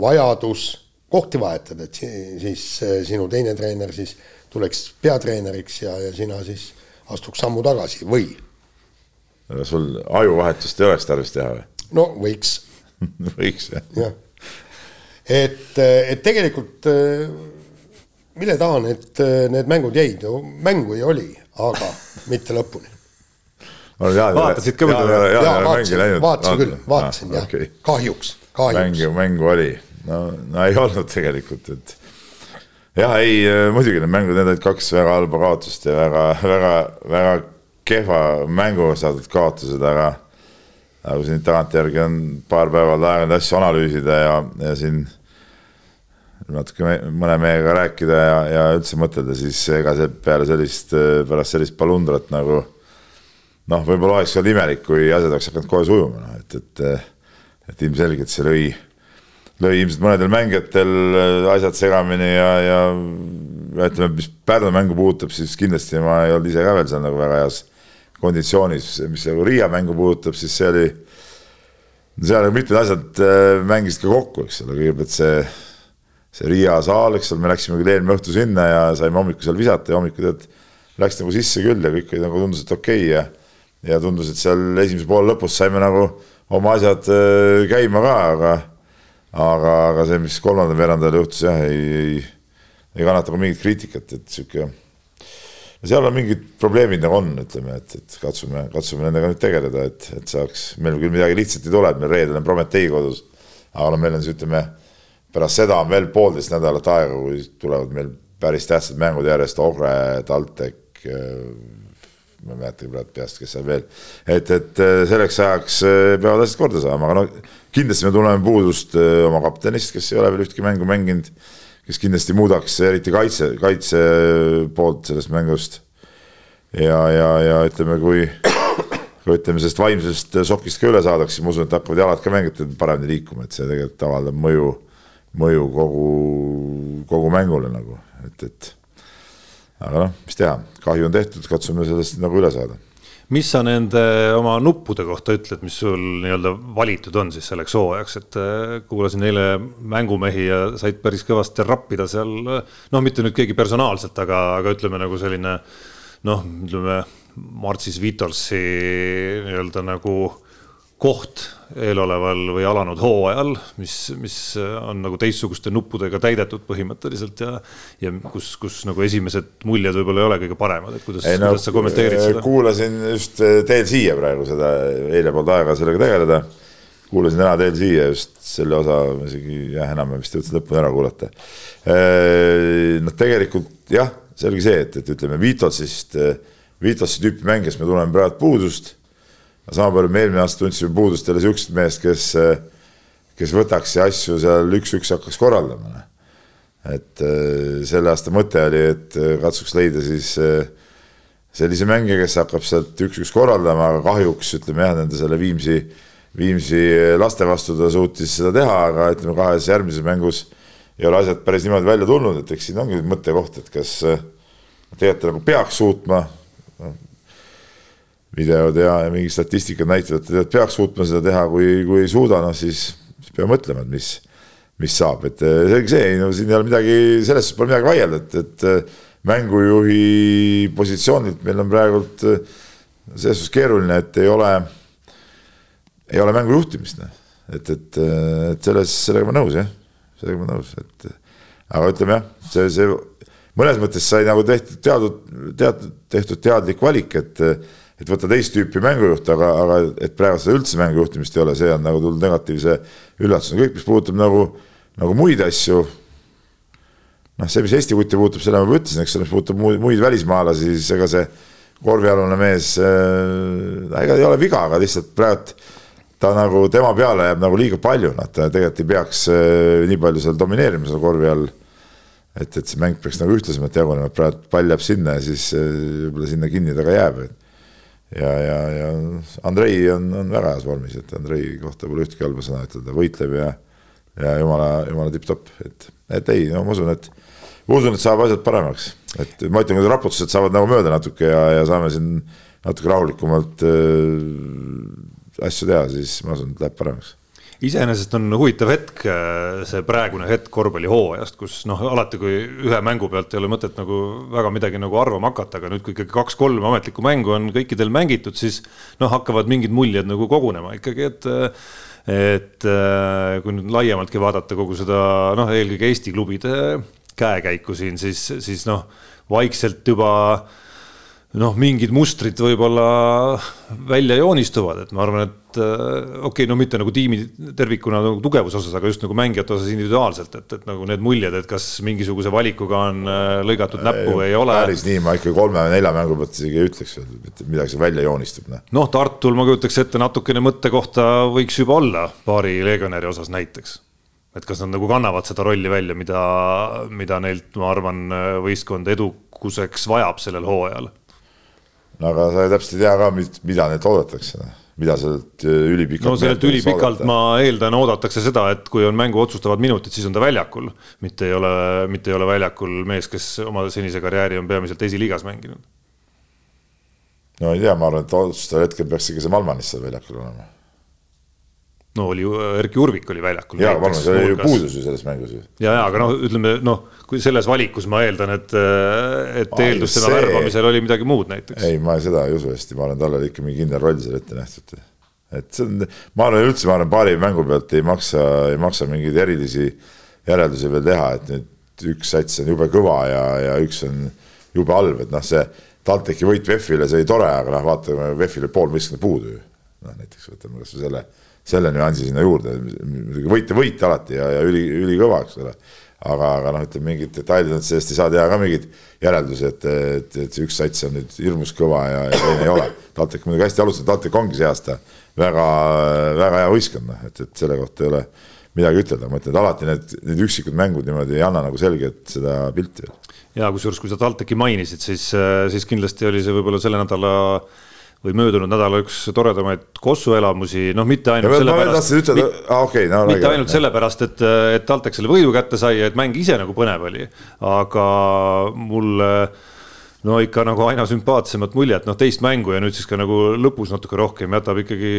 vajadus kohti vahetada, et siis äh, sinu teine treener siis tuleks peatreeneriks ja, ja sina siis astuks sammu tagasi või? sul ajuvahetust ei oleks tarvis teha või? No võiks võiks jah ja.. et, et tegelikult mille taha need, need mängud jäid, no mängu ju oli, aga mitte lõpuni. vaatasid ka muidu? jaa, vaatasin, vaatasin küll, vaatasin jah okay., kahjuks, kahjuks. mängu, mängu oli, no, no ei olnud tegelikult, et jah, ei muidugi need mängud, need olid kaks väga halba kaotust ja väga, väga, väga kehva mängu saadud kaotused, aga aga kui siin tagantjärgi on paar päeva aega neid asju analüüsida ja, ja siin natuke me, mõne mehega rääkida ja, ja üldse mõtelda, siis ega see peale sellist, pärast sellist palundrat nagu noh, võib-olla oleks olnud imelik, kui asjad oleks hakanud kohe sujuma, noh et, et, et ilmselgelt see lõi, lõi ilmselt mõnedel mängijatel asjad segamini ja, ja ütleme, mis Pärnu mängu puudutab, siis kindlasti ma ei olnud ise ka veel seal nagu väga heas konditsioonis, mis nagu Riia mängu puudutab, siis see oli, seal nagu mitmed asjad äh, mängisid ka kokku, eks ole, kõigepealt see, see Riia saal, eks ole, me läksime küll eelmine õhtu sinna ja saime hommikul seal visata ja hommikul tead, läks nagu sisse küll ja kõik nagu tundus, et okei okay ja ja tundus, et seal esimese poole lõpus saime nagu oma asjad äh, käima ka, aga aga, aga see, mis kolmandal veerandajal juhtus jah, ei, ei, ei kannata ka mingit kriitikat, et sihuke seal on mingid probleemid nagu on, ütleme, et, et katsume, katsume nendega nüüd tegeleda, et, et saaks, meil küll midagi lihtsalt ei tule, et meil reedel on Prometee kodus. aga no meil on siis ütleme, pärast seda on veel poolteist nädalat aega, kui tulevad meil päris tähtsad mängud järjest, Ogre, TalTech. ma ei mäletagi praegu peast, kes seal veel, et, et selleks ajaks peavad asjad korda saama, aga no kindlasti me tunneme puudust oma kaptenist, kes ei ole veel ühtki mängu mänginud kes kindlasti muudaks eriti kaitse, kaitse poolt sellest mängust. ja, ja, ja ütleme, kui, kui ütleme sellest vaimsest šokist ka üle saadakse, siis ma usun, et hakkavad jalad ka mängijad paremini liikuma, et see tegelikult avaldab mõju mõju kogu, kogu mängule nagu, et, et aga noh, mis teha, kahju on tehtud, katsume sellest nagu üle saada mis sa nende oma nuppude kohta ütled, mis sul nii-öelda valitud on siis selleks hooajaks, et äh, kuulasin eile mängumehi ja said päris kõvasti rappida seal, noh, mitte nüüd keegi personaalselt, aga, aga ütleme nagu selline noh, ütleme Marcis Vitorsi nii-öelda nagu koht eeloleval või alanud hooajal, mis, mis on nagu teistsuguste nuppudega täidetud põhimõtteliselt ja, ja kus, kus nagu esimesed muljed võib-olla ei ole kõige paremad, et kuidas, no, kuidas sa kommenteerid seda? kuulasin just eh, teel siia praegu seda, eile polnud aega sellega tegeleda. kuulasin täna teel siia just selle osa, isegi jah, enam vist jõudsin lõpuni ära kuulata. Eh, noh, tegelikult jah, see oligi see, et, et ütleme Vitosist, Vitose tüüpi mängijast me tunneme praegu puudust sama palju me eelmine aasta tundsime puudust jälle sihukesest mehest, kes, kes võtaks asju seal üks-üks hakkaks korraldama. Noh. et äh, selle aasta mõte oli, et äh, katsuks leida siis sellise mängija, kes hakkab sealt üks-üks korraldama, aga kahjuks ütleme jah, nende selle Viimsi, Viimsi laste vastu ta suutis seda teha, aga ütleme kahes järgmises mängus ei ole asjad päris niimoodi välja tulnud, et eks siin ongi mõttekoht, et kas tegelikult nagu peaks suutma videod ja, ja mingi statistikad näitavad, et peaks suutma seda teha, kui, kui ei suuda, noh siis, siis peab mõtlema, et mis, mis saab, et eh, selge see, no siin ei ole midagi, selles suhtes pole midagi vaielda, et, et eh, mängujuhi positsioonilt meil on praegult eh, selles suhtes keeruline, et ei ole, ei ole mängu juhtimist, noh. et, et, et selles, sellega ma nõus jah, sellega ma nõus, et aga ütleme jah, see, see mõnes mõttes sai nagu tehtud teadud, teatud, tehtud teadlik valik, et et võtta teist tüüpi mängujuht, aga, aga et praegu seda üldse mängujuhtimist ei ole, see on nagu tulnud negatiivse üllatusena, kõik, mis puudutab nagu, nagu muid asju. noh, see, mis Eesti kutti puutub, selle ma juba ütlesin, eks ole, mis puudutab muid, muid välismaalasi, siis ega see korvpallialune mees äh,, ega ei ole viga, aga lihtsalt praegu ta nagu tema peale jääb nagu liiga palju, noh, ta tegelikult ei peaks äh, nii palju seal domineerima seal korvi all et, et see mäng peaks nagu ühtlasemalt jagunema, et praegu pall jääb sinna ja siis äh, võib-olla sinna kinni ta ka jääb, et ja, ja, ja Andrei on, on väga heas vormis, et Andrei kohta pole ühtegi halba sõna ütelda, võitleb ja, ja jumala, jumala tipp-topp, et, et ei, no ma usun, et ma usun, et saab asjad paremaks, et ma ütlen, et raputused saavad nagu mööda natuke ja, ja saame siin natuke rahulikumalt äh, asju teha, siis ma usun, et läheb paremaks iseenesest on huvitav hetk, äh, see praegune hetk korvpallihooajast, kus noh, alati kui ühe mängu pealt ei ole mõtet nagu väga midagi nagu arvama hakata, aga nüüd, kui ikkagi kaks-kolm ametlikku mängu on kõikidel mängitud, siis noh, hakkavad mingid muljed nagu kogunema ikkagi, et et äh, kui nüüd laiemaltki vaadata kogu seda noh, eelkõige Eesti klubide käekäiku siin, siis, siis noh, vaikselt juba noh, mingid mustrid võib-olla välja joonistuvad, et ma arvan, et okei okay,, no mitte nagu tiimi tervikuna nagu tugevuse osas, aga just nagu mängijate osas individuaalselt, et, et nagu need muljed, et kas mingisuguse valikuga on äh, lõigatud näppu või ei ole. päris nii, ma ikka kolme või nelja mängu pealt isegi ei ütleks, et midagi seal välja joonistub. noh no,, Tartul ma kujutaks ette natukene mõttekohta võiks juba olla paari legionäri osas näiteks et kas nad nagu kannavad seda rolli välja, mida, mida neilt, ma arvan, võistkond edukuseks vajab sellel hooajal no aga sa täpselt ei tea ka, mida neilt oodatakse, noh. Mida sealt äh, ülipikalt. no sealt ülipikalt ma eeldan, oodatakse seda, et kui on mängu otsustavad minutid, siis on ta väljakul, mitte ei ole, mitte ei ole väljakul mees, kes oma senise karjääri on peamiselt esiliigas mänginud. no ei tea, ma arvan, et otsustaval hetkel peaks ikka see Malmanis seal väljakul olema no oli ju, Erkki Urvik oli väljakul. jaa, Valmas oli ju puudus ju selles mängus ju. ja, ja aga noh, ütleme noh, kui selles valikus ma eeldan, et, et Aa, eeldus tema see... värbamisel oli midagi muud näiteks. ei, ma seda ei usu hästi, ma arvan, tal oli ikka mingi kindel roll seal ette nähtud. et see on, ma arvan üldse, ma arvan, paari mängu pealt ei maksa, ei maksa mingeid erilisi järeldusi veel teha, et nüüd üks sats on jube kõva ja, ja üks on jube halb, et noh, see TalTechi võit VEF-ile, see oli tore, aga noh, vaatame, VEF-il oli pool võistkonda puudu ju. noh, näiteks võtame kasvõi selle selle nüansi sinna juurde, muidugi võit ja võit alati ja, ja üli, ülikõva, eks ole. aga, aga noh, ütleme mingid detailid, sellest ei saa teha ka mingeid järeldusi, et, et, et see üks sats on nüüd hirmus kõva ja, ja teine ei ole. TalTech muidugi hästi alustanud, TalTech ongi see aasta väga, väga hea võistkond, noh, et, et selle kohta ei ole midagi ütelda, ma ütlen, et alati need, need üksikud mängud niimoodi ei anna nagu selget seda pilti. ja kusjuures, kui sa TalTechi mainisid, siis, siis kindlasti oli see võib-olla selle nädala või möödunud nädala üks toredamaid kossuelamusi, noh, mitte ainult sellepärast, aa okei, no mitte räägi. ainult sellepärast, et, et TalTech selle võidu kätte sai ja et mäng ise nagu põnev oli, aga mulle no ikka nagu aina sümpaatsemat muljet, noh teist mängu ja nüüd siis ka nagu lõpus natuke rohkem jätab ikkagi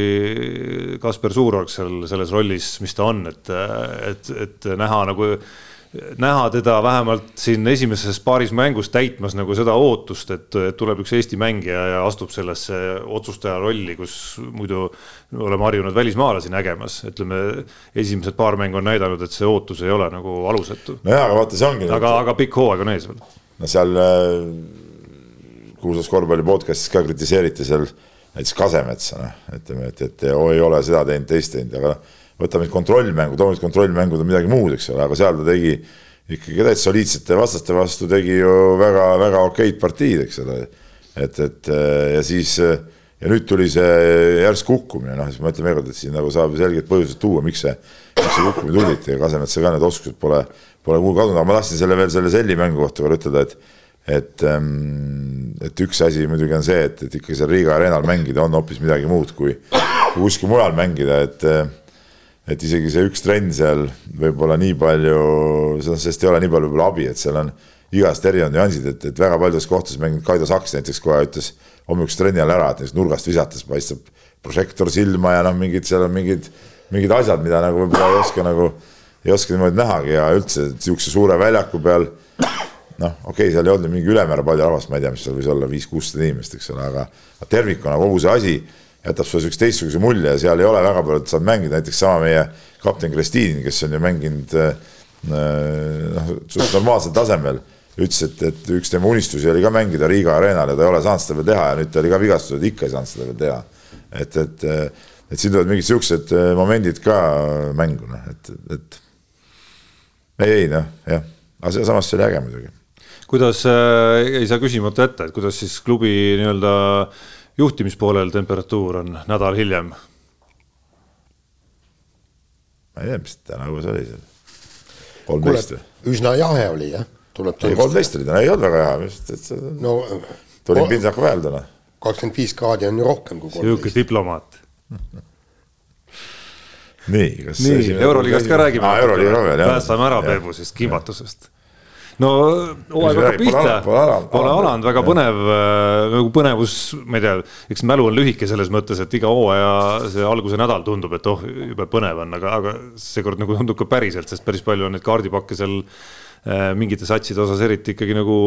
Kasper Suurorg seal selles rollis, mis ta on, et, et, et näha nagu näha teda vähemalt siin esimeses paaris mängus täitmas nagu seda ootust, et tuleb üks Eesti mängija ja astub sellesse otsustaja rolli, kus muidu oleme harjunud välismaalasi nägemas, ütleme, esimesed paar mängu on näidanud, et see ootus ei ole nagu alusetu. nojah, aga vaata, see ongi. aga, aga pikk hooaeg on ees veel. no seal äh, kuulsas korvpalli podcast'is ka kritiseeriti seal näiteks Kasemetsa, noh, ütleme, et, et ei ole seda teinud, teist teinud, aga noh võtame nüüd kontrollmängu, nüüd kontrollmängud on midagi muud, eks ole, aga seal ta tegi ikkagi täitsa soliidsete vastaste vastu tegi ju väga-väga okeid partiid, eks ole. et, et ja siis ja nüüd tuli see järsk kukkumine, noh, siis ma ütlen veel kord, et siin nagu saab selged põhjused tuua, miks see, miks see kukkumine tuli, ja Kasemetsa ka need oskused pole, pole kuhugi kadunud, aga ma tahtsin selle veel selle Selli mängu kohta veel ütelda, et et, et üks asi muidugi on see, et, et ikkagi seal Riiga areenal mängida on hoopis midagi muud kui kuskil mujal mängida, et et isegi see üks trenn seal võib-olla nii palju, sellest ei ole nii palju võib-olla abi, et seal on igast erinevad nüansid, et, et väga paljudes kohtades mänginud Kaido Saks näiteks kohe ütles hommikuse trenni ajal ära, et näiteks nurgast visates paistab prožektor silma ja noh, mingid seal on mingid, mingid asjad, mida nagu võib-olla ei oska nagu, ei oska niimoodi nähagi ja üldse sihukese suure väljaku peal noh, okei okay,, seal ei olnud mingi ülemäära palju rahvast, ma ei tea, mis seal võis olla, viis-kuussada inimest, eks ole, aga tervikuna kogu see asi jätab sulle siukse teistsuguse mulje ja seal ei ole väga palju, et saad mängida, näiteks sama meie kapten Kristiin, kes on ju mänginud äh, noh, suht normaalsel tasemel, ütles, et, et üks tema unistusi oli ka mängida Riiga areenal ja ta ei ole saanud seda veel teha ja nüüd ta oli ka vigastused, ikka ei saanud seda veel teha. et, et, et siin tulevad mingid siuksed äh, momendid ka mängu, noh, et, et ei, ei noh, jah, aga samas see oli äge muidugi. kuidas äh,, ei saa küsimata jätta, et kuidas siis klubi nii-öelda äh, juhtimispoolel temperatuur on nädal hiljem? ma ei tea, mis täna õues oli seal. kolmteist või? üsna jahe oli jah, tuleb tunnistada. kolmteist oli täna, ei olnud väga jahe, vist, et see. no tulin pintsaku peal täna. kakskümmend viis kraadi on ju rohkem kui kolmteist. sihuke diplomaat nii, kas. nii, Euroliigast ka räägime. päästame ära Peebu sellest kimbatusest no hooaeg hakkab pihta, pole alanud, väga põnev, äh, nagu põnevus, ma ei tea, eks mälu on lühike selles mõttes, et iga hooaja see alguse nädal tundub, et oh, jube põnev on, aga, aga seekord nagu tundub ka päriselt, sest päris palju on neid kaardipakke seal äh, mingite satside osas eriti ikkagi nagu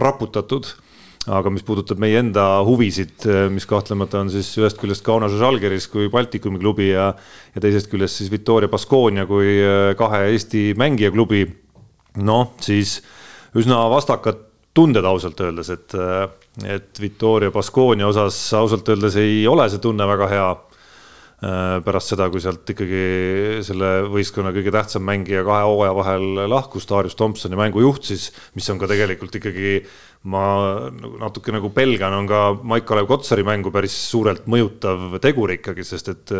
raputatud. Aga mis puudutab meie enda huvisid, äh, mis kahtlemata on siis ühest küljest Kaunases Žalgiris kui Baltikumi klubi ja, ja teisest küljest siis Victoria Baskonia kui kahe Eesti mängijaklubi noh, siis üsna vastakad tunded ausalt öeldes, et, et Victoria Baskonia osas ausalt öeldes ei ole see tunne väga hea. pärast seda, kui sealt ikkagi selle võistkonna kõige tähtsam mängija kahe hooaja vahel lahkus, Darius Thompsoni mängujuht siis, mis on ka tegelikult ikkagi ma nagu natuke nagu pelgan, on ka Maik-Kalev Kotsari mängu päris suurelt mõjutav tegur ikkagi, sest et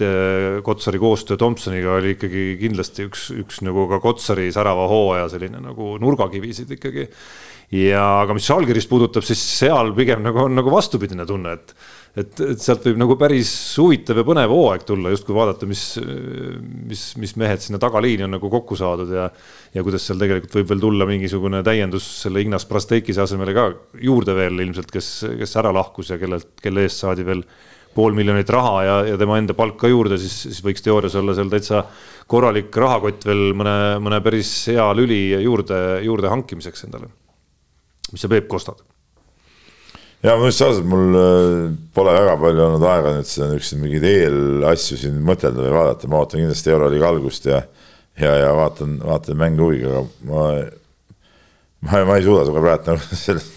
et Kotsari koostöö Thompsoniga oli ikkagi kindlasti üks, üks nagu ka Kotsari särava hooaja selline nagu nurgakivisid ikkagi. ja aga mis Žalgirist puudutab, siis seal pigem nagu on nagu vastupidine tunne, et et, et sealt võib nagu päris huvitav ja põnev hooaeg tulla, justkui vaadata, mis, mis, mis mehed sinna tagaliini on nagu kokku saadud ja ja kuidas seal tegelikult võib veel tulla mingisugune täiendus selle Ignas Prasteikise asemele ka juurde veel ilmselt, kes, kes ära lahkus ja kellelt, kelle eest saadi veel pool miljonit raha ja, ja tema enda palk ka juurde, siis, siis võiks teoorias olla seal täitsa korralik rahakott veel mõne, mõne päris hea lüli juurde, juurde hankimiseks endale. mis sa, Peep, kostad? ja ma just ausalt, mul äh, pole väga palju olnud aega nüüd niisuguseid mingeid eelasju siin mõtelda või vaadata, ma ootan kindlasti Euroliiga algust ja ja, ja vaatan, vaatan mänge huviga, aga ma ma, ma ei suuda sinuga praegu nagu selles,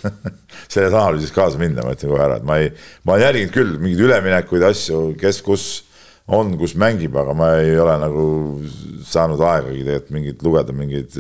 selles analüüsis kaasa minna, ma ütlen kohe ära, et ma ei, ma olen jälginud küll mingeid üleminekuid, asju, kes kus on, kus mängib, aga ma ei ole nagu saanud aegagi tegelikult mingit lugeda mingeid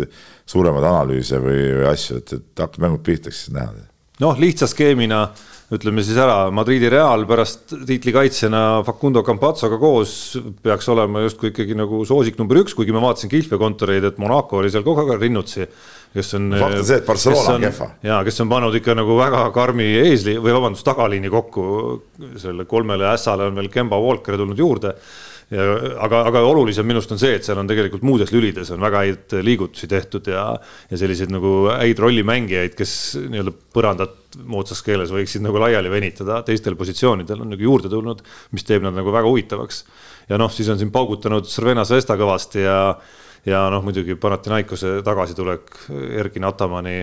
suuremaid analüüse või, või asju, et, et hakkad mängud pihta, siis näed. noh, lihtsa skeemina ütleme siis ära, Madridi Real pärast tiitlikaitsjana Facundo Campazzoga koos peaks olema justkui ikkagi nagu soosik number üks, kuigi ma vaatasin Kihlve kontoreid, et Monaco oli seal kogu aeg rinnutsi kes on. fakt on see, et Barcelona on kehva. ja kes on pannud ikka nagu väga karmi eesli või vabandust, tagaliini kokku. selle kolmele ässale on veel Kemba Walker tulnud juurde. Ja, aga, aga olulisem minu arust on see, et seal on tegelikult muudes lülides on väga häid liigutusi tehtud ja, ja selliseid nagu häid rollimängijaid, kes nii-öelda põrandat moodsas keeles võiksid nagu laiali venitada, teistel positsioonidel on nagu juurde tulnud, mis teeb nad nagu väga huvitavaks. ja noh, siis on siin paugutanud Cervena Zesta kõvasti ja ja noh, muidugi Panathinaikose tagasitulek Erkin Atamani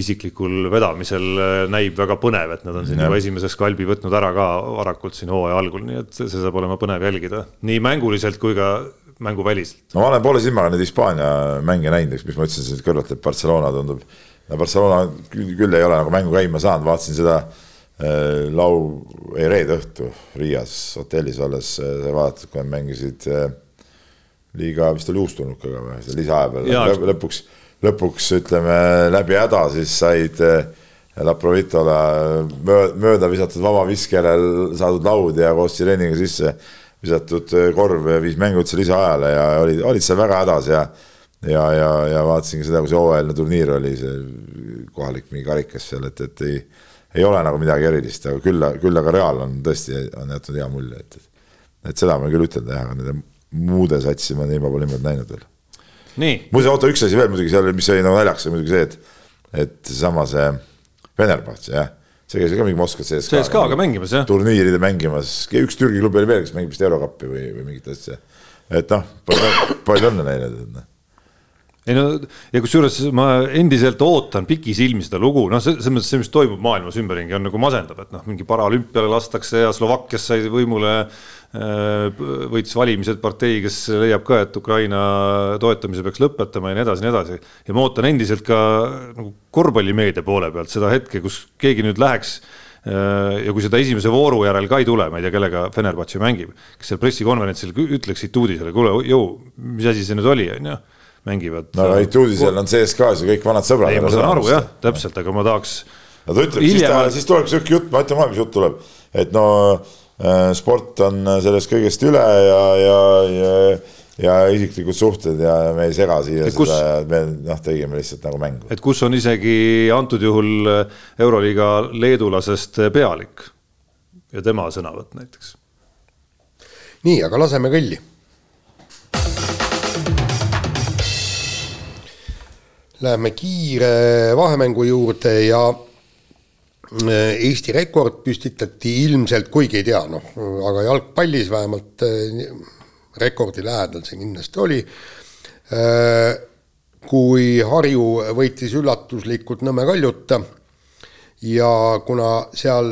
isiklikul vedamisel näib väga põnev, et nad on siin juba esimese skalbi võtnud ära ka varakult siin hooaja algul, nii et see saab olema põnev jälgida nii mänguliselt kui ka mänguväliselt. no ma olen poole silmaga neid Hispaania mänge näinud, eks, mis ma ütlesin siit kõrvalt, et Barcelona tundub, no Barcelona küll, küll ei ole nagu mängu käima saanud, vaatasin seda äh, lau-, ei reede õhtu Riias hotellis olles äh,, vaatasid, kui nad mängisid äh, liiga vist oli uustulnukaga või, see lisaaja peal lõpuks, lõpuks ütleme läbi häda siis said eh, Laprovitole mööda visatud vabaviskele saadud laud ja koos sireeniga sisse visatud eh, korv viis mängu üldse lisaajale ja olid, olid seal väga hädas ja ja, ja, ja vaatasingi seda, kui see hooajaline turniir oli, see kohalik mingi karikas seal, et, et ei, ei ole nagu midagi erilist, aga küll, küll aga Real on tõesti, on jätnud hea mulje, et et seda ma küll ütelda jah, aga nende muude satsi ma nii palju niimoodi näinud veel. muuseas, oota üks asi veel muidugi seal, mis oli nagu naljakas, oli muidugi see, et, et seesama see Venerbatš jah, see käis ka mingi Moskvas CSKA. CSKA-ga mängimas jah. turniiride mängimas, üks Türgi klubi oli veel, kes mängib vist Eurokappi või, või mingit asja. et noh, palju, õnne neile ei no ja kusjuures ma endiselt ootan pikisilmi seda lugu, noh, selles mõttes see, mis toimub maailmas ümberringi, on nagu masendav, et noh, mingi paralümpiale lastakse ja Slovakkias sai võimule, äh, võitis valimised partei, kes leiab ka, et Ukraina toetamise peaks lõpetama ja nii edasi, nii edasi. ja ma ootan endiselt ka nagu korvpallimeedia poole pealt seda hetke, kus keegi nüüd läheks äh, ja kui seda esimese vooru järel ka ei tule, ma ei tea, kellega Fenerbahce mängib, kes seal pressikonverentsil ütleks Ituudisele, kuule, jõu, mis asi see nüüd oli, on ju mängivad. no aga Ituudisel on CSKA-s ju kõik vanad sõbrad. ei, ma saan aru jah, täpselt, aga ma tahaks. no ta ütleb, siis ta, siis tuleb sihuke jutt, ma ütlen kohe, mis jutt tuleb, et no äh, sport on sellest kõigest üle ja, ja, ja ja isiklikud suhted ja me ei sega siia kus, seda ja me noh, tegime lihtsalt nagu mängu. et kus on isegi antud juhul Euroliiga leedulasest pealik ja tema sõnavõtt näiteks. nii, aga laseme kõlli Läheme kiire vahemängu juurde ja äh, Eesti rekord püstitati ilmselt, kuigi ei tea, noh, aga jalgpallis vähemalt äh, rekordi lähedal see kindlasti oli. Äh, kui Harju võitis üllatuslikult Nõmme Kaljut ja kuna seal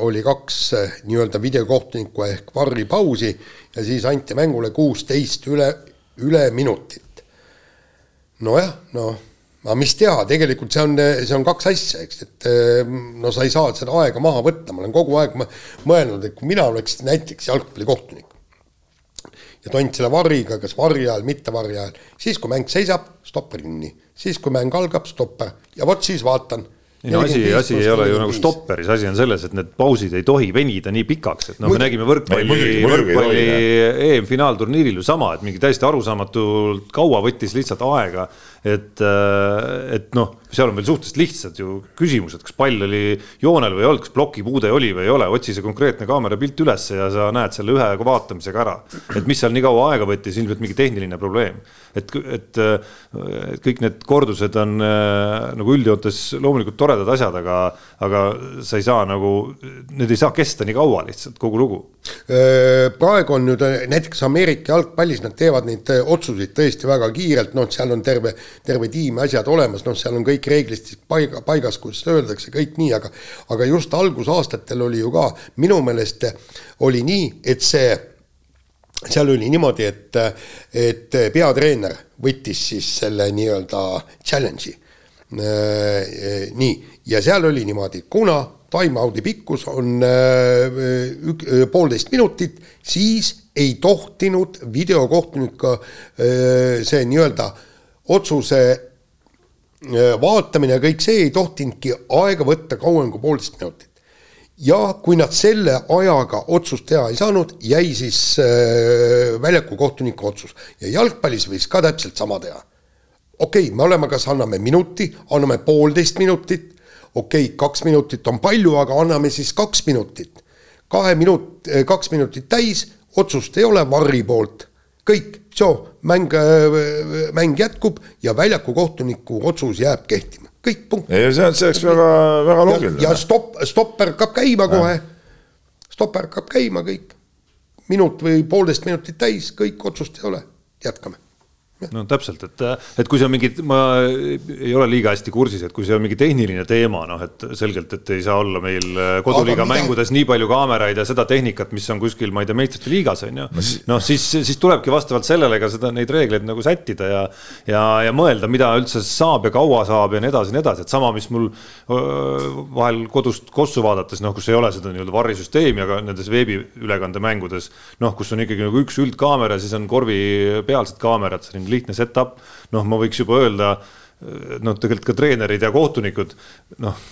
oli kaks nii-öelda videokohtunikku ehk varripausi ja siis anti mängule kuusteist üle, üle minutit. nojah, noh aga mis teha, tegelikult see on, see on kaks asja, eks, et no sa ei saa seda aega maha võtta, ma olen kogu aeg mõelnud, et kui mina oleks näiteks jalgpallikohtunik ja tont selle varriga, kas varri ajal, mitte varri ajal, siis kui mäng seisab, stopper kinni, siis kui mäng algab, stopper ja vot siis vaatan. Ei no asi, asi ei ole ju nagu stopperis, asi on selles, et need pausid ei tohi venida nii pikaks, et noh, me nägime võrkpalli, võrkpalli EM-finaalturniiril ju sama, et mingi täiesti arusaamatult kaua võttis lihtsalt aega et, äh, et noh, seal on veel suhteliselt lihtsad ju küsimused, kas pall oli joonel või ei olnud, kas plokipuude oli või ei ole, otsi see konkreetne kaamerapilt ülesse ja sa näed selle ühe vaatamisega ära. et mis seal nii kaua aega võttis, ilmselt mingi tehniline probleem. et, et, et kõik need kordused on äh, nagu üldjoontes loomulikult toredad asjad, aga, aga sa ei saa nagu, need ei saa kesta nii kaua lihtsalt, kogu lugu. praegu on nüüd näiteks Ameerika jalgpallis, nad teevad neid otsuseid tõesti väga kiirelt, noh, seal on terve terve tiim asjad olemas, noh, seal on kõik reeglistik paiga, paigas, kuidas öeldakse, kõik nii, aga aga just algusaastatel oli ju ka minu meelest oli nii, et see seal oli niimoodi, et, et peatreener võttis siis selle nii-öelda challenge'i. Nii, ja seal oli niimoodi, kuna time-out'i pikkus on ük, poolteist minutit, siis ei tohtinud videokohtunik see nii-öelda otsuse vaatamine ja kõik see ei tohtinudki aega võtta kauem kui poolteist minutit. ja kui nad selle ajaga otsust teha ei saanud, jäi siis äh, väljaku kohtuniku otsus ja jalgpallis võis ka täpselt sama teha. Okei okay,, me oleme, kas anname minuti, anname poolteist minutit, okei okay,, kaks minutit on palju, aga anname siis kaks minutit. kahe minut, kaks minutit täis, otsust ei ole Varri poolt kõik, mäng, äh, mäng jätkub ja väljaku kohtuniku otsus jääb kehtima, kõik, punkt. ei, see on, see oleks väga, väga loogiline. ja stopp, stopper hakkab käima kohe. stopper hakkab käima kõik. minut või poolteist minutit täis, kõik, otsust ei ole, jätkame no täpselt, et, et kui see on mingi, ma ei ole liiga hästi kursis, et kui see on mingi tehniline teema, noh, et selgelt, et ei saa olla meil äh, koduliiga mida... mängudes nii palju kaameraid ja seda tehnikat, mis on kuskil, ma ei tea, meistrite liigas on ju. noh, siis, siis tulebki vastavalt sellele ka seda, neid reegleid nagu sättida ja, ja, ja mõelda, mida üldse saab ja kaua saab ja nii edasi ja nii edasi, et sama, mis mul öö, vahel kodust kossu vaadates, noh, kus ei ole seda nii-öelda varrisüsteemi, aga nendes veebiülekandemängudes, noh, kus on ikkagi nagu üks üldkaamera, siis on korvipealsed kaamerad, selline lihtne setup, noh, ma võiks juba öelda, noh, tegelikult ka treenerid ja kohtunikud, noh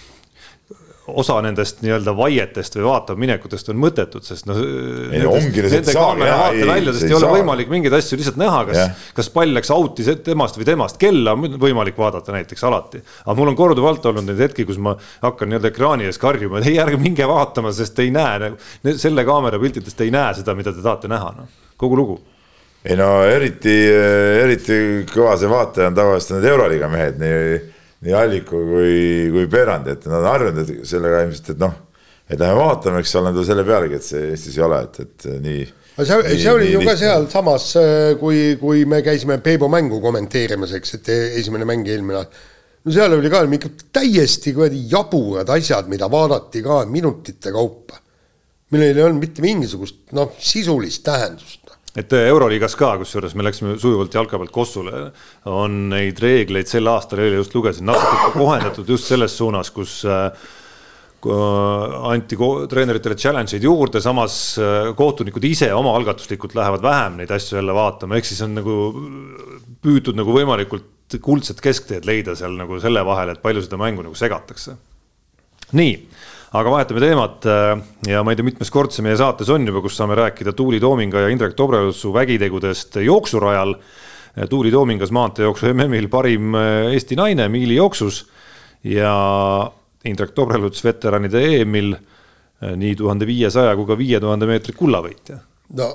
osa nendest nii-öelda vaietest või vaataminekutest on mõttetud, sest noh. Nende kaamera vaateväljadest ei, ei ole saa. võimalik mingeid asju lihtsalt näha, kas kas pall läks out'i temast või temast, kella on võimalik vaadata näiteks alati. aga mul on korduvalt olnud neid hetki, kus ma hakkan nii-öelda ekraani ees karjuma, et ei, ärge minge vaatama, sest ei näe, selle kaamera piltidest ei näe seda, mida te tahate näha, noh, kogu lugu ei no eriti, eriti kõva see vaataja on tavaliselt need Euroliiga mehed, nii, nii Alliku kui, kui Perandi, et nad on harjunud sellega ilmselt, et noh, et lähme vaatame, eks ole, selle pealegi, et see Eestis ei ole, et, et nii. see, see oli nii, ju ka sealsamas, kui, kui me käisime Peebu mängu kommenteerimas, eks, et esimene mäng eelmine no seal oli ka ikka täiesti kuradi jaburad asjad, mida vaadati ka minutite kaupa. millel ei olnud mitte mingisugust noh, sisulist tähendust et Euroliigas ka, kusjuures me läksime sujuvalt jalka pealt Kossule, on neid reegleid sel aastal, eile just lugesin, natuke kohendatud just selles suunas, kus äh, anti treeneritele challenge eid juurde, samas äh, kohtunikud ise omaalgatuslikult lähevad vähem neid asju jälle vaatama, ehk siis on nagu püütud nagu võimalikult kuldset keskteed leida seal nagu selle vahel, et palju seda mängu nagu segatakse. nii aga vahetame teemat äh, ja ma ei tea, mitmes kord see meie saates on juba, kus saame rääkida Tuuli Toominga ja Indrek Tobrelutsu vägitegudest jooksurajal. Tuuli Toomingas maanteejooksu MM-il parim äh, Eesti naine miilijooksus ja Indrek Tobreluts veteranide EM-il äh, nii tuhande viiesaja kui ka viie tuhande meetri kullavõitja. no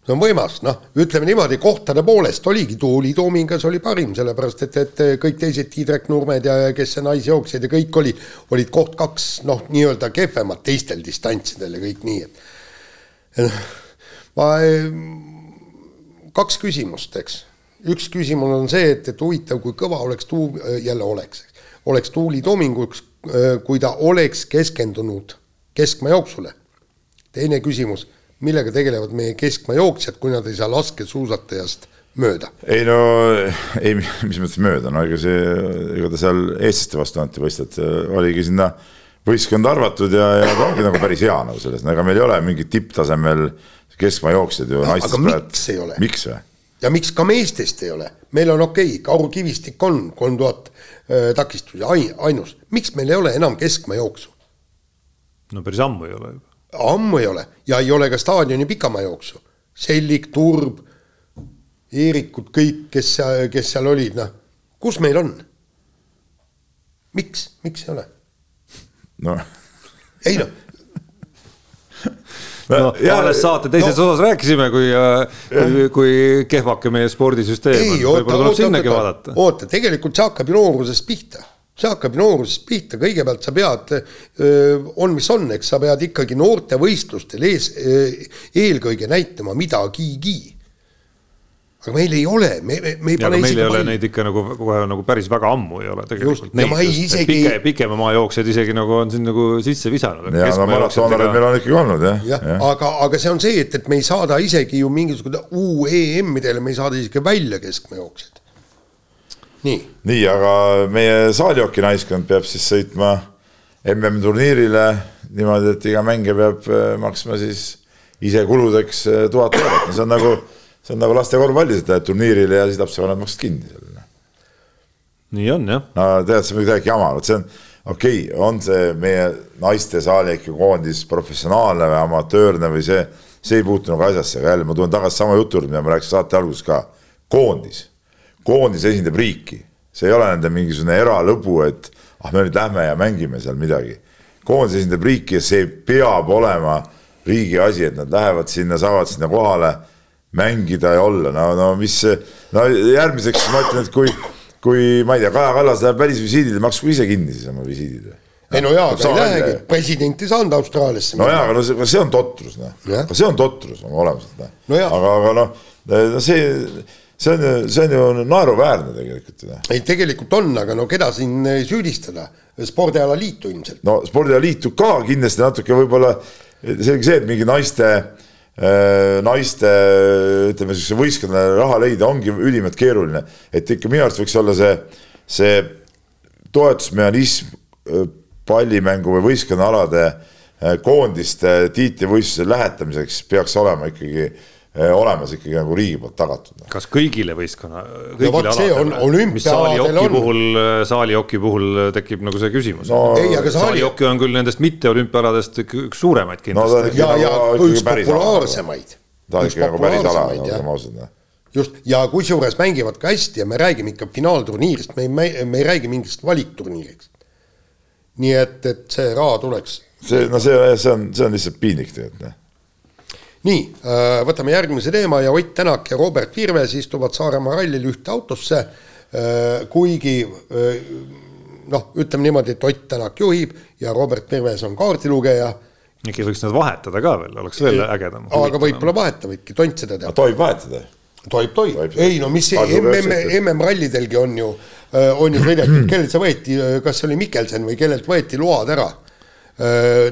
see on võimas, noh, ütleme niimoodi, kohtade poolest oligi Tuuli Toomingas oli parim, sellepärast et, et kõik teised Tiidrek Nurmed ja kes see naisjooksjad ja kõik oli, olid koht kaks, noh, nii-öelda kehvemad teistel distantsidel ja kõik nii, et noh, ma, kaks küsimust, eks. üks küsimus on see, et, et huvitav, kui kõva oleks tuu-, jälle oleks, oleks Tuuli Toominguks, kui ta oleks keskendunud keskmaajooksule. teine küsimus millega tegelevad meie keskmaajooksjad, kui nad ei saa laskesuusatajast mööda? ei no, ei, mis mõttes mööda, no ega see, ega ta seal eestlaste vastu anti võistled, oligi sinna võistkonda arvatud ja, ja ta ongi nagu päris hea nagu selles, ega meil ei ole mingit tipptasemel keskmaajooksjad ju no,. aga miks ei ole? miks või? ja miks ka meestest ei ole, meil on okei okay,, Kaur Kivistik on kolm tuhat äh, takistusi, ainus, miks meil ei ole enam keskmaajooksu? no päris ammu ei ole juba ammu ei ole ja ei ole ka staadioni pikamajooksu. Sellik, Turb, Eerikud, kõik, kes, kes seal olid, noh, kus meil on? miks, miks ei ole? noh. ei noh no alles saate teises no, osas rääkisime, kui, äh, kui, kui kehvake meie spordisüsteem on, võib-olla tuleb sinnagi vaadata. oota, tegelikult see hakkab ju noorusest pihta see hakkab noorusest pihta, kõigepealt sa pead, on mis on, eks sa pead ikkagi noortevõistlustel ees, eelkõige näitama midagigi. aga meil ei ole, me, me, me ei pane isegi. meil ei ole neid ikka nagu kohe nagu päris väga ammu ei ole tegelikult. Isegi... Pike, pikema maajooksjaid isegi nagu on siin nagu sisse visanud. ja no maratonarid meil on ikkagi olnud jah. jah ja., aga, aga see on see, et, et me ei saada isegi ju mingisugune UEM-idele, me ei saada isegi välja keskmajooksjaid nii, nii, aga meie saalioki naiskond peab siis sõitma MM-turniirile niimoodi, et iga mängija peab äh, maksma siis ise kuludeks äh, tuhat eurot, no see on nagu, see on nagu laste korvpallis, et lähed turniirile ja siis lapsevanemad maksavad kinni selle. nii on jah. no tead, see on midagi jama, vot see on okei okay,, on see meie naiste saaliku koondis professionaalne või amatöörne või see, see ei puutu nagu asjasse, aga jälle ma tulen tagasi sama jutu juurde, mida ma rääkisin saate alguses ka. koondis, koondis esindab riiki, see ei ole nende mingisugune eralõbu, et ah, me nüüd lähme ja mängime seal midagi. koondis esindab riiki ja see peab olema riigi asi, et nad lähevad sinna, saavad sinna kohale mängida ja olla, no, no mis, no järgmiseks ma ütlen, et kui, kui ma ei tea, Kaja Kallas läheb välisvisiidile, maksku ise kinni siis oma visiidid. ei no jaa, aga ei lähegi, president ei saanud Austraaliasse. no jaa, aga no see, see on totrus, noh. aga see on totrus oma olemuselt, noh no. aga, aga noh, no see, see on see on ju naeruväärne tegelikult ju. ei, tegelikult on, aga no keda siin süüdistada? spordialaliitu ilmselt. no spordialaliitu ka kindlasti natuke võib-olla, selge see, et mingi naiste Äh, naiste ütleme siis võistkonnale raha leida ongi ülimalt keeruline, et ikka minu arust võiks olla see, see toetusmehhanism äh, pallimängu või võistkonnaalade koondiste tiitlivõistluse lähetamiseks peaks olema ikkagi olemas ikkagi nagu riigi poolt tagatud. kas kõigile võistkonna, kõigile no, aladele, saalijoki puhul, saalijoki puhul tekib nagu see küsimus no,. Saali... saalijoki on küll nendest mitte olümpiaaladest üks suuremaid kindlasti no,. ja, ja nagu üks populaarsemaid. ta on ikka nagu päris ala, olgem ausad noh. just, ja kusjuures mängivad ka hästi ja me räägime ikka finaalturniirist, me ei, me, me ei räägi mingist valikturniiriks. nii et, et see raha tuleks. see, no see, see on, see on lihtsalt piinlik tegelikult noh nii, äh, võtame järgmise teema ja Ott Tänak ja Robert Virves istuvad Saaremaa rallil ühte autosse, äh, kuigi äh, noh, ütleme niimoodi, et Ott Tänak juhib ja Robert Virves on kaardilugeja. äkki võiks nad vahetada ka veel, oleks veel ägedam. aga võib-olla vahetavadki, Tont seda teab. tohib vahetada? tohib, tohib, ei no mis MM, MM-rallidelgi on ju, on ju sõidetud, kellelt see võeti, kas see oli Mikkelsen või kellelt võeti load ära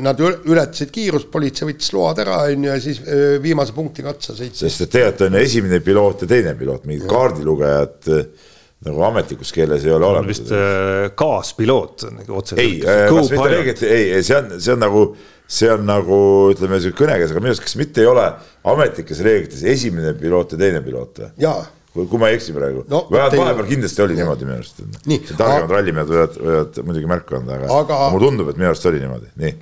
nad ületasid kiirust, politsei võttis load ära, on ju, ja siis viimase punkti katsa sõitsid. sest et tegelikult on esimene piloot ja teine piloot, mingid kaardilugejad nagu ametlikus keeles ei ole olemas. vist kaaspiloot nagu otseselt. ei, kas mitte reeglid, ei, see on, see on nagu, see on nagu ütleme, sihuke kõnekees, aga minu arust, kas mitte ei ole ametlikes reeglites esimene piloot ja teine piloot või? jaa kui ma ei eksi praegu no,. vahepeal kindlasti oli niimoodi minu arust. targemad rallimehed võivad, võivad muidugi märku anda, aga, aga mulle tundub, et minu arust oli niimoodi, nii.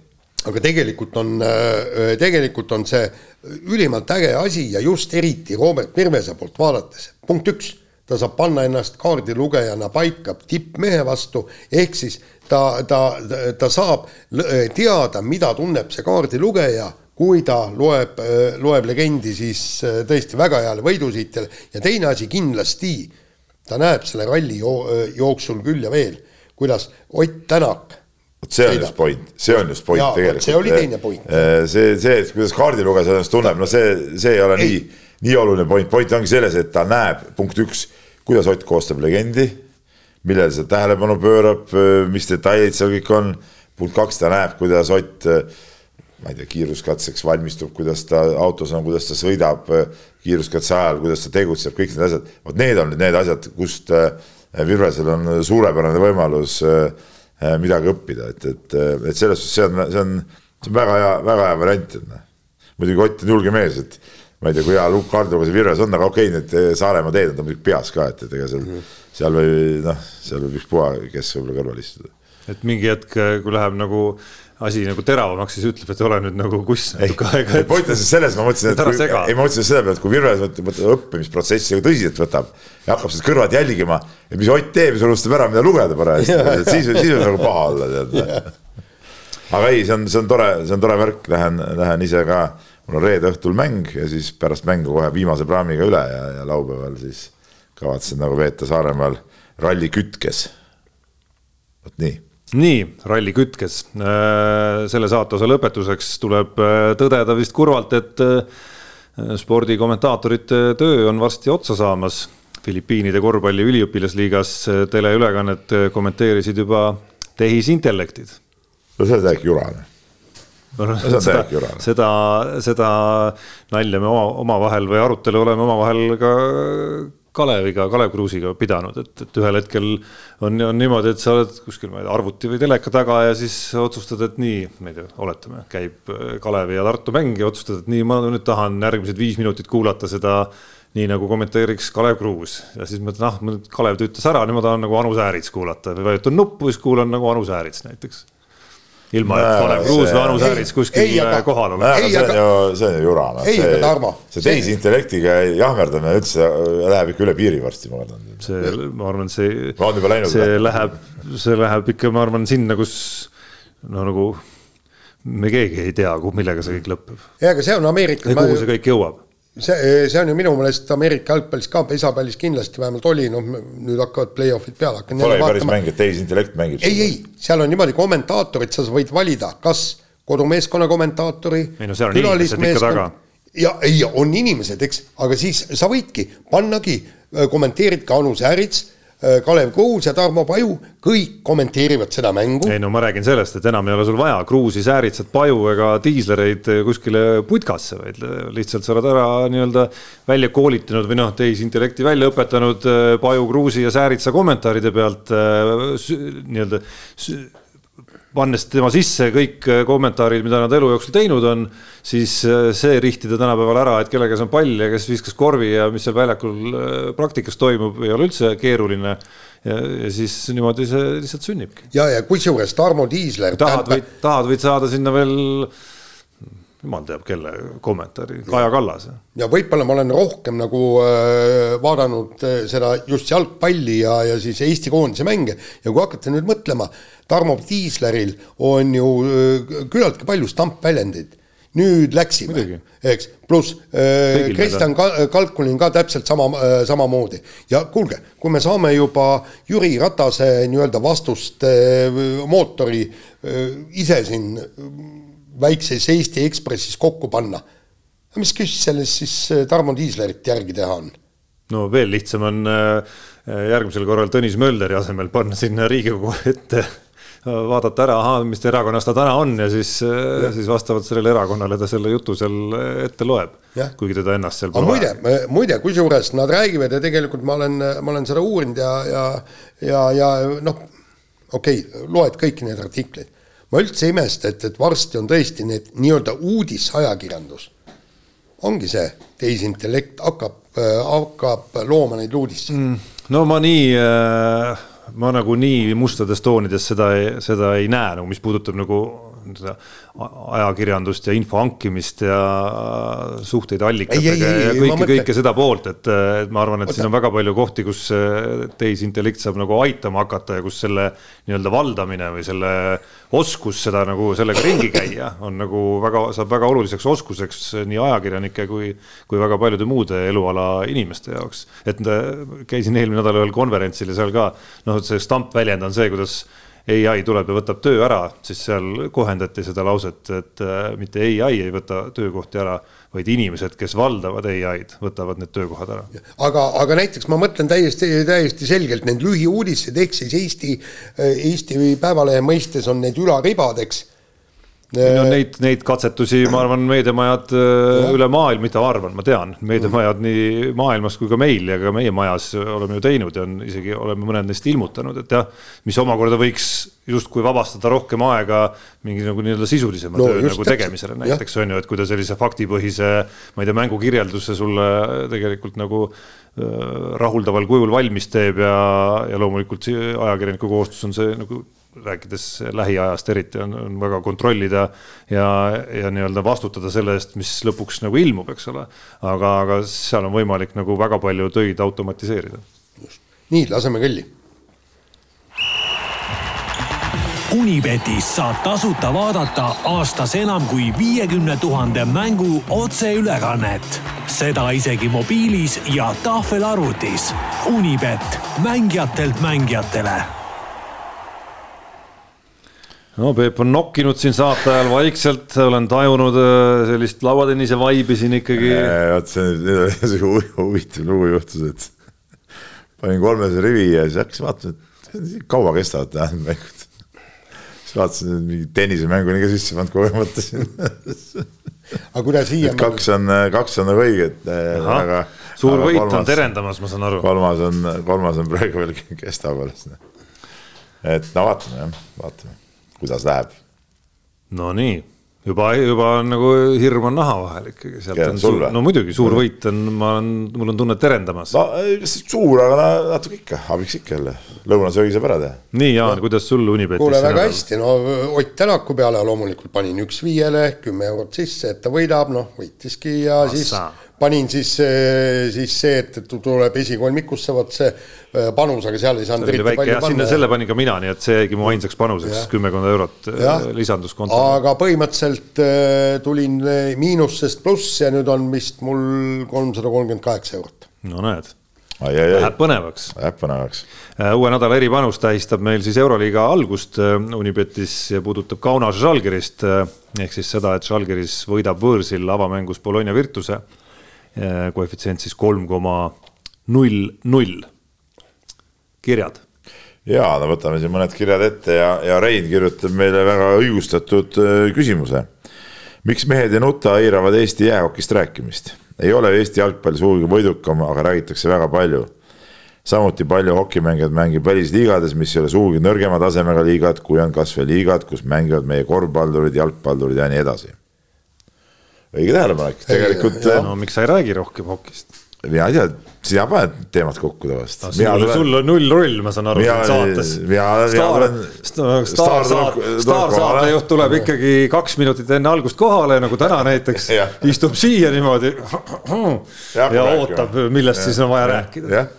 aga tegelikult on, äh, tegelikult on see ülimalt äge asi ja just eriti Robert Virvese poolt vaadates, punkt üks, ta saab panna ennast kaardilugejana paika tippmehe vastu, ehk siis ta, ta, ta saab teada, mida tunneb see kaardilugeja kui ta loeb, loeb legendi siis äh, tõesti väga heale võidusõitjale ja teine asi kindlasti, ta näeb selle ralli jooksul küll ja veel, kuidas Ott Tänak vot see on just point, see on just point Jaa, tegelikult. see oli teine point. Äh, see, see, kuidas kaardilugeja ennast tunneb, no see, see ei ole ei. nii, nii oluline point, point ongi selles, et ta näeb, punkt üks, kuidas Ott koostab legendi, millele see tähelepanu pöörab, mis detailid seal kõik on. punkt kaks, ta näeb, kuidas Ott ma ei tea, kiiruskatseks valmistub, kuidas ta autos on, kuidas ta sõidab kiiruskatse ajal, kuidas ta tegutseb, kõik need asjad, vot need on nüüd need asjad, kust äh, Virvesel on suurepärane võimalus äh, midagi õppida, et, et, et selles suhtes see on, see on, see on väga hea, väga hea variant, et noh. muidugi Ott on julge mees, et ma ei tea, kui hea Luuk Harduga see Virves on, aga okei okay,, need Saaremaa teed on tal muidugi peas ka, et, et ega seal mm, -hmm. seal või noh, seal võib ükspuha, kes võib-olla kõrval istuda. Et mingi hetk, kui läheb nagu asi nagu teravamaks, siis ütleb, et ole nüüd nagu kuss natuke aega. point on siis selles, ma mõtlesin, et kui, ei ma mõtlesin selle peale, et kui Virves õppimisprotsessi tõsiselt võtab ja hakkab seda kõrvalt jälgima ja mis Ott teeb, siis unustab ära, mida lugeda parajasti, siis, siis on nagu paha olla, tead. aga ei, see on, see on tore, see on tore värk, lähen, lähen ise ka, mul on reede õhtul mäng ja siis pärast mängu kohe viimase praamiga üle ja, ja laupäeval siis kavatsen nagu veeta Saaremaal ralli kütkes. vot nii nii, ralli kütkes. Äh, selle saate lõpetuseks tuleb äh, tõdeda vist kurvalt, et äh, spordikommentaatorite töö on varsti otsa saamas. Filipiinide korvpalli üliõpilasliigas teleülekannet kommenteerisid juba tehisintellektid. no see on täiesti jurane no, seda, seda, seda nalja me oma, omavahel või arutelu oleme omavahel ka Kaleviga, Kalev Kruusiga pidanud, et, et ühel hetkel on, on niimoodi, et sa oled kuskil, ma ei tea, arvuti või teleka taga ja siis otsustad, et nii, ma ei tea, oletame, käib äh, Kalevi ja Tartu mäng ja otsustad, et nii, ma nüüd tahan järgmised viis minutit kuulata seda nii nagu kommenteeriks Kalev Kruus. Ja siis mõtlen, ah, Kalev töötas ära, nüüd ma tahan nagu Anu Säärits kuulata. Või vajutan nuppu, siis kuulan nagu Anu Säärits näiteks ilma, et Kalev Kruus või Anu Säärits kuskil aga, kohal oleks. see on ju, see on ju jura, noh. ei, aga Tarmo. see tehisintellektiga jahmerdamine üldse läheb ikka üle piiri varsti, ma arvan. see, ma arvan, see, see läheb, see läheb ikka, ma arvan, sinna, kus no nagu me keegi ei tea, millega see kõik lõpeb. ja, aga see on Ameerikas. kuhu see kõik jõuab? See, see on ju minu meelest Ameerika jalgpallis ka, pesapallis kindlasti vähemalt oli, noh nüüd hakkavad play-off'id peale. Pole päris mäng, et tehisintellekt mängib. ei, ei, seal on niimoodi kommentaatorid, sa võid valida, kas kodumeeskonna kommentaatori. ei no seal on inimesed ikka taga. ja ei, on inimesed, eks, aga siis sa võidki pannagi, kommenteerid ka Anu Säärits Äh, Kalev Kruus ja Tarmo Paju, kõik kommenteerivad seda mängu. ei no ma räägin sellest, et enam ei ole sul vaja Kruusi, Sääritsat, Paju ega diislereid kuskile putkasse, vaid lihtsalt sa oled ära nii-öelda välja koolitanud või noh, tehisintellekti välja õpetanud äh, Paju, Kruusi ja Sääritsa kommentaaride pealt äh, nii-öelda pannes tema sisse kõik kommentaarid, mida nad elu jooksul teinud on, siis äh, see rihtida tänapäeval ära, et kellega see on pall ja kes viskas korvi ja mis seal väljakul äh, praktikas toimub, ei ole üldse keeruline. ja, ja siis niimoodi see lihtsalt sünnibki. ja, ja kusjuures Tarmo Tiisler. tahad, võid, tahad, võid saada sinna veel jumal teab kelle kommentaari, Kaja Kallase. ja võib-olla ma olen rohkem nagu äh, vaadanud äh, seda just jalgpalli ja, ja siis Eesti koondise mänge. Ja kui hakata nüüd mõtlema, Tarmo Tiisleril on ju äh, küllaltki palju stampväljendeid. Nüüd läksime, eks, pluss äh, Kristjan Kalkulin ka täpselt sama äh,, samamoodi. ja kuulge, kui me saame juba Jüri Ratase nii-öelda vastust äh, mootori äh, ise siin väikses Eesti Ekspressis kokku panna. mis küsis sellest siis äh, Tarmo Tiislerit järgi teha on? no veel lihtsam on äh, järgmisel korral Tõnis Mölderi asemel panna sinna Riigikogu ette vaadata ära, ahaa, mis erakonnas ta täna on ja siis, äh, siis vastavalt sellele erakonnale ta selle jutu seal ette loeb. kuigi teda ennast seal pole vaja. muide, muide, kusjuures nad räägivad ja tegelikult ma olen, ma olen seda uurinud ja, ja, ja, ja noh, okei okay,, loed kõiki neid artikleid ma üldse ei imesta, et, et varsti on tõesti need nii-öelda uudisajakirjandus. ongi see, tehisintellekt hakkab äh,, hakkab looma neid uudiseid mm,. no ma nii äh, ma nagu nii mustades toonides seda, seda ei näe, nagu mis puudutab nagu ajakirjandust ja info hankimist ja suhteid allikatega ja kõike, kõike seda poolt, et, et ma arvan, et Oota. siin on väga palju kohti, kus tehisintellekt saab nagu aitama hakata ja kus selle nii-öelda valdamine või selle oskus seda nagu sellega ringi käia on nagu väga, saab väga oluliseks oskuseks nii ajakirjanike kui, kui väga paljude muude eluala inimeste jaoks. et käisin eelmine nädal ühel konverentsil ja seal ka noh, see stampväljend on see, kuidas ai tuleb ja võtab töö ära, siis seal kohendati seda lauset, et äh, mitte ai ei võta töökohti ära, vaid inimesed, kes valdavad ai-d, võtavad need töökohad ära. aga, aga näiteks ma mõtlen täiesti, täiesti selgelt need lühiuudised, ehk siis Eesti, Eesti Päevalehe mõistes on need ülaribad, eks no neid, neid katsetusi, ma arvan, meediamajad äh, ja. üle maailma, mitte arvan, ma tean, meediamajad nii maailmas kui ka meil ja ka meie majas oleme ju teinud ja on isegi oleme mõned neist ilmutanud, et jah, mis omakorda võiks justkui vabastada rohkem aega mingi nagu nii-öelda sisulisema no, töö nagu täpselt. tegemisele näiteks on ju, et kui ta sellise faktipõhise, ma ei tea, mängukirjelduse sulle tegelikult nagu äh, rahuldaval kujul valmis teeb ja, ja loomulikult ajakirjaniku kohustus on see nagu rääkides lähiajast eriti on, on väga kontrollida ja, ja nii-öelda vastutada selle eest, mis lõpuks nagu ilmub, eks ole. aga, aga seal on võimalik nagu väga palju töid automatiseerida. nii, laseme kõlli. Unibetis saab tasuta vaadata aastas enam kui viiekümne tuhande mängu otseülekannet, seda isegi mobiilis ja tahvelarvutis. Unibet, mängijatelt mängijatele no Peep on nokkinud siin saate ajal vaikselt, olen tajunud äh, sellist lauatennise vaibi siin ikkagi. vot see nüüd sihuke huvitav lugu juhtus, et panin kolmese rivi ja siis hakkasin vaatama, et kaua kestavad tähendab mängud. siis vaatasin, et mingi tennisemängu on ka sisse pannud, kogu aeg mõtlesin aga kuidas viia? kaks on, kaks on nagu õiged, aga. suur aga võit kolmas, on terendamas, ma saan aru. kolmas on, kolmas on praegu veel kestab alles. et no vaatame jah, vaatame kuidas läheb. Nonii, juba, juba on nagu hirm on naha vahel ikkagi, sealt Ja, on suur, no muidugi suur võit on, ma olen, mul on tunne terendamas no.. no suur, aga na- natuke ikka, abiks ikka jälle. lõunasöögi saab ära teha. nii Jaan, kuidas sul Unibetis kuule, väga hästi, no Ott Tänaku peale loomulikult panin üks viiele, kümme eurot sisse, et ta võidab, noh, võitiski ja Ah, siis. Panin siis, siis see, et, tuleb esikolmikusse, vot see äh, panus, aga seal ei saanud oli väike jah, sinna selle panin ka mina, nii et see jäigi mu ainsaks panuseks, kümmekond eurot äh, Jah. lisandus kontole. aga põhimõtteliselt tulin miinusest pluss ja nüüd on vist mul kolmsada kolmkümmend kaheksa eurot. no näed, ai, ai, ai läheb, põnevaks. läheb põnevaks. uue nädala eripanus tähistab meil siis Euroliiga algust Unibetis ja puudutab Kaunas Žalgirist ehk siis seda, et Žalgiris võidab võõrsil avamängus Bologna Virtuse. Koefitsient siis kolm koma null null. kirjad ja no võtame siin mõned kirjad ette ja, ja Rein kirjutab meile väga õigustatud öö, küsimuse. miks mehed ei nuta, eiravad Eesti jäähokist rääkimist? ei ole Eesti jalgpall sugugi võidukam, aga räägitakse väga palju. samuti palju hokimängijaid mängib välisliigades, mis ei ole sugugi nõrgema tasemega liigad, kui on kasvõi liigad, kus mängivad meie korvpallurid, jalgpallurid ja nii edasi. Õige tähelepanek, tegelikult jah. no miks sa ei räägi rohkem hokist? mina ei tea, sina paned teemat kokku tavaliselt. sul, sul on null roll, ma saan aru, saates. olen-, staarsaatejuht tuleb ikkagi kaks minutit enne algust kohale, nagu täna näiteks istub siia niimoodi Ja ja ootab millest siis on vaja rääkida. jah,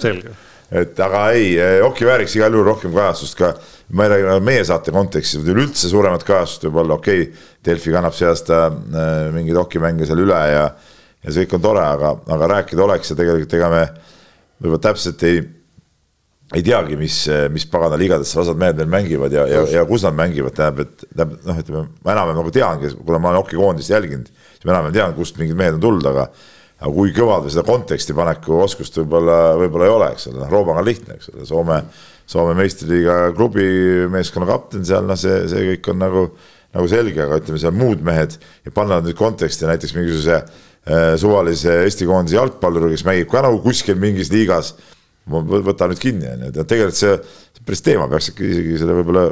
selge. et aga ei, Oki vääriks igal juhul rohkem kajastust ka, ma ei räägi meie saate kontekstis, üleüldse suuremat kajastust võib-olla, okei okay,, Delfi kannab see aasta äh, mingeid hokimänge seal üle ja ja see kõik on tore, aga, aga rääkida oleks ja tegelikult ega me võib-olla täpselt ei ei teagi, mis, mis pagana liigades osad mehed veel mängivad ja, ja, ja kus nad mängivad, tähendab, et tähendab noh, ütleme ma enam-vähem nagu teangi, kuna ma olen hokikoondist jälginud, siis ma enam-vähem tean, kust mingid mehed on tulnud, aga aga kui kõvad või seda konteksti paneku oskust võib-olla, võib-olla ei ole, eks ole, noh, Roobaga on lihtne, eks ole, Soome, Soome meistriliiga klubi meeskonna kapten seal, noh, see, see kõik on nagu, nagu selge, aga ütleme seal muud mehed ja panna nad nüüd konteksti näiteks mingisuguse äh, suvalise Eesti koondise jalgpalluri, kes mängib ka nagu kuskil mingis liigas ma võ- võtan nüüd kinni, onju, et tegelikult see see päris teema peaks isegi selle võib-olla,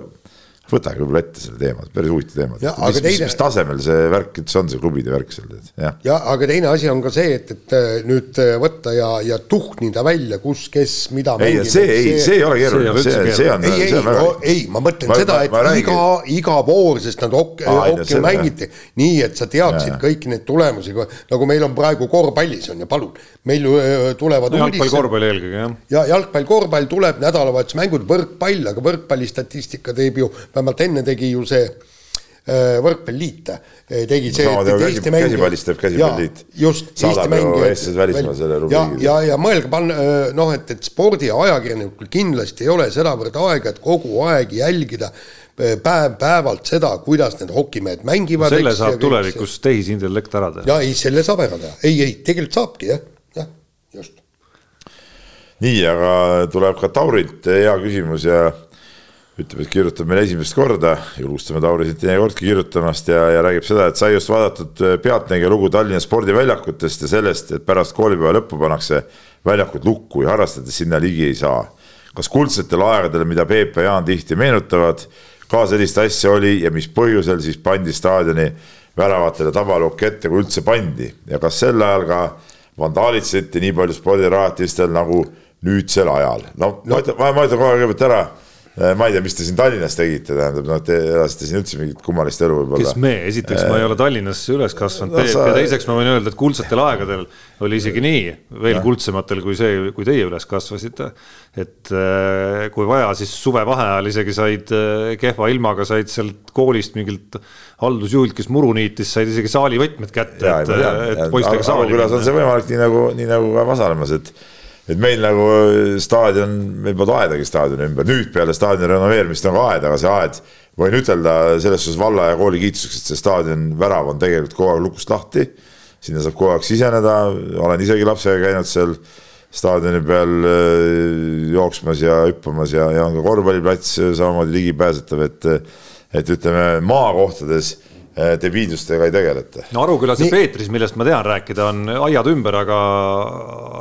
võtage võib-olla ette selle teema, päris huvitav teema. Mis, teine- mis tasemel see värk üldse on, see klubide värk seal, jah. ja aga teine asi on ka see, et, et äh, nüüd äh, võtta ja, ja tuhnida välja, kus, kes, mida ei, see ei, see ei ole see ei keeruline, ole üldse see, see on, ei, ei see, no ei, ma mõtlen Ma- ma, seda, ma- et ma räägin- iga, iga voor, sest nad hokki, no hokki mängiti nii, et sa teadsid kõiki neid tulemusi, nagu meil on praegu korvpallis on ju, palun, meil ju öö, tulevad jalgpall, uudised korvpall eelkõige jah. ja jalgpall, korvpall tuleb nädalavahetusmängud, võrkpall, aga võrkpallistatistika teeb ju, vähemalt enne tegi ju see äh, võrkpalliliit äh, tegi see, Sama teeb käsi- käsipallis teeb käsipalliliit. just, Saadab ju eestlased välismaale selle ja rubriigi., ja, ja mõelge panna noh, et, et spordi ja ajakirjanikul kindlasti ei ole sedavõrd aega, et kogu aeg jälgida äh, päev-päevalt seda, kuidas need hokimehed mängivad. selle saab tulevikus tehisintellekt ära teha. ja ei, selle saab ära teha, ei, ei tegelikult saabki jah, jah, just nii, aga tuleb ka Taurilt hea küsimus ja ütleb, et kirjutab meile esimest korda, julgustame Tauri siit teinekordki kirjutamast ja, ja räägib seda, et sai just vaadatud Pealtnägija lugu Tallinna spordiväljakutest ja sellest, et pärast koolipäeva lõppu pannakse väljakud lukku ja harrastades sinna ligi ei saa. kas kuldsetel aegadel, mida Peep ja Jaan tihti meenutavad, ka sellist asja oli ja mis põhjusel siis pandi staadioni väravatele tabalukk ette, kui üldse pandi ja kas sel ajal ka vandaalitseti nii palju spordirajatistel nagu nüüdsel ajal. no ma ütlen, ma ütlen kohe kõigepealt ära, ma ei tea, mis te siin Tallinnas tegite, tähendab, noh, te elasite siin üldse mingit kummalist elu võib-olla kes. me, esiteks ma ei ole Tallinnas üles kasvanud no sa- ja teiseks ma võin öelda, et kuldsetel aegadel oli isegi nii, veel kuldsematel kui see, kui teie üles kasvasite. et äh, kui vaja, siis suvevaheajal isegi said äh, kehva ilmaga said sealt koolist mingilt haldusjuhilt, kes muru niitis, said isegi saali võtmed kätte, ja, et et poistega saali Aru-Külas on see võimalik nii nagu, nii nagu ka Vasalemmas, et et meil nagu staadion, meil polnud aedagi staadioni ümber, nüüd peale staadioni renoveerimist on ka aed, aga see aed, võin ütelda selles suhtes valla ja kooli kiituseks, et see staadion värav on tegelikult kogu aeg lukust lahti. sinna saab kogu aeg siseneda, olen isegi lapsega käinud seal staadioni peal äh, jooksmas ja hüppamas ja, ja on ka korvpalliplats äh, samamoodi ligipääsetav, et et ütleme maakohtades äh, debiidustega ei tegeleta no Arukülas ja Nii- Peetris, millest ma tean rääkida, on aiad ümber, aga,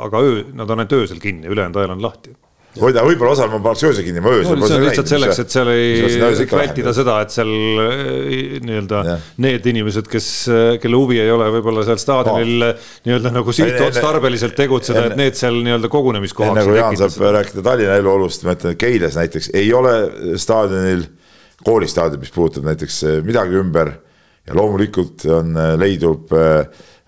aga öö, nad on ainult öösel kinni, ülejäänud ajal on lahti. hoida võib-olla osal ma paneks öösel kinni, ma öösel no, see on lihtsalt selleks, et seal ei vältida seda, et seal eh, nii-öelda need inimesed, kes, kelle huvi ei ole võib-olla seal staadionil oh. nii-öelda nagu sihtotstarbeliselt tegutseda, et need seal nii-öelda kogunemiskohaks. nagu Jaan saab seda. rääkida Tallinna eluolust, ma ütlen, et Keilas näiteks ei ole staadionil, koolistaadion, mis puudutab näiteks midagi ümber ja loomulikult on, eh, leidub